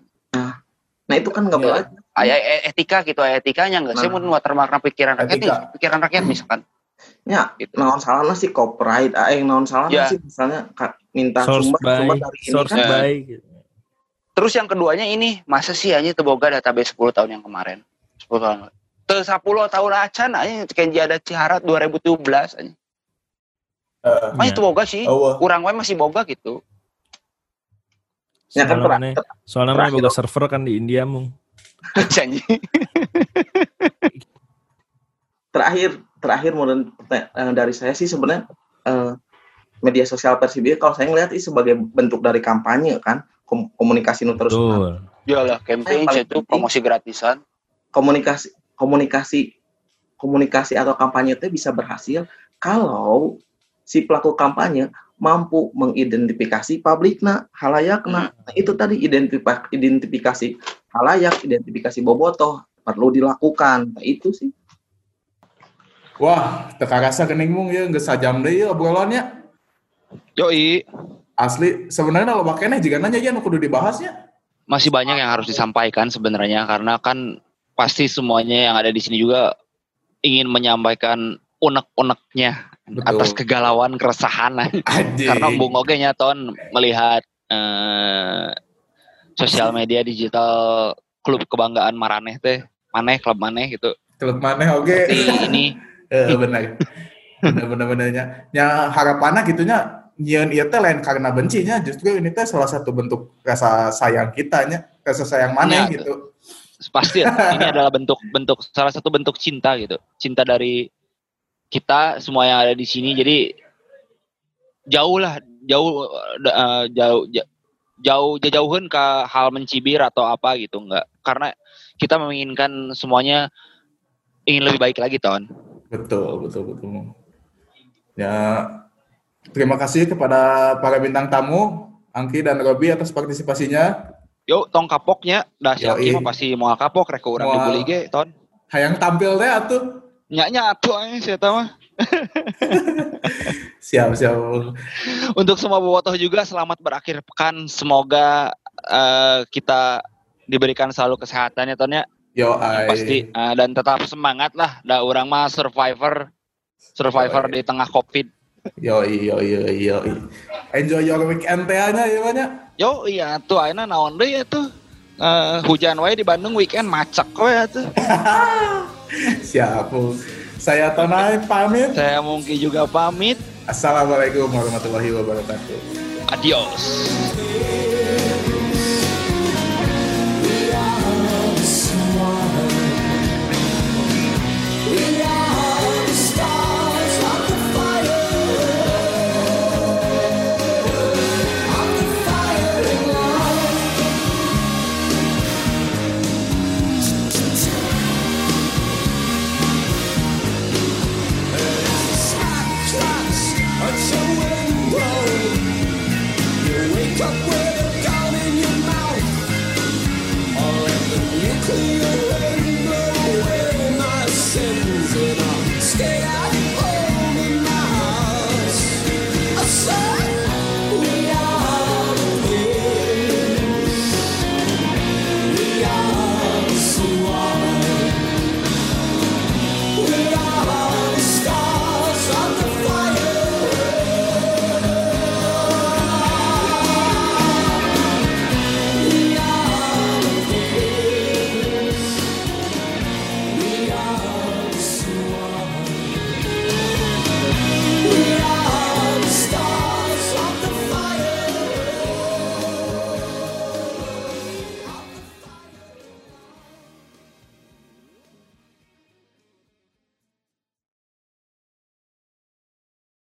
Nah itu kan nggak Iya. boleh. aya e- etika gitu aya etikanya nggak sih Nah. mun watermarknya pikiran rakyat nih pikiran rakyat misalkan Ya, gitu naon salahnya sih copyright, ah, yang naon salahnya Ya. sih misalnya minta source sumber, by sumber dari ini source kan. Ya. by gitu. terus yang keduanya ini masa sih aja teboga database 10 tahun yang kemarin 10 tahun Te 10 tahun acan aja Kenji ada Ciharat 2017 aja. Eh, Makanya Ya. itu boga sih. oh, Kurang wae masih boga gitu. Ya kan Soalnya soalnya mana boga server kan di India mung Janji. terakhir terakhir modern dari saya sih sebenarnya eh, media sosial Persib kalau saya ngelihat ini sebagai bentuk dari kampanye kan kom- komunikasi nu terus Betul. Yalah, campaign itu penting. promosi gratisan. komunikasi komunikasi komunikasi atau kampanye itu bisa berhasil kalau si pelaku kampanye mampu mengidentifikasi publikna halayakna. Nah, itu tadi identifikasi identifikasi halayak identifikasi bobotoh perlu dilakukan. Nah, itu sih. Wah, teka rasa gening mung ya, nggak sajam deh ya obrolannya. Yoi, Asli, sebenarnya kalau makanya jika nanya ya, kudu dibahasnya. masih banyak yang harus disampaikan sebenarnya karena kan pasti semuanya yang ada di sini juga ingin menyampaikan unek-uneknya Betul. atas kegalauan keresahan karena Bung Oge nya ton melihat eh, sosial media digital klub kebanggaan Maraneh teh maneh klub maneh gitu Klub mana oke. Seperti ini Eh, benar. Benar benar benarnya. Ya harapannya gitunya nyian ieu teh lain karena bencinya justru ini teh salah satu bentuk rasa sayang kitanya, rasa sayang mana Ya, gitu. pasti ini adalah bentuk bentuk salah satu bentuk cinta gitu cinta dari kita semua yang ada di sini jadi jauh lah jauh eh, jauh ja- jauh jauhin ke hal mencibir atau apa gitu enggak karena kita menginginkan semuanya ingin lebih baik lagi ton Betul, betul, betul. Ya, terima kasih kepada para bintang tamu, Angki dan Robi atas partisipasinya. yuk tong kapoknya dah si Yoi. Aki mah pasti mau kapok rek Moal. dibeli ge ton Hayang tampil teh atuh. Nya nya atuh aing saya tahu mah Siap, siap. Untuk semua bobotoh juga selamat berakhir pekan. Semoga eh, kita diberikan selalu kesehatan ya Ton ya. Yo, ai. Pasti Eh, dan tetap semangat lah. Da orang mah survivor survivor di tengah Covid. Yo, yo, yo, yo. Enjoy your weekend teh nya ya banyak. Yo iya tuh ayeuna naon deui ya tuh. Eh, hujan wae di Bandung weekend macak we tuh. Siap. Bu. Saya Tonai pamit. Saya mungkin juga pamit. Assalamualaikum warahmatullahi wabarakatuh. Adios.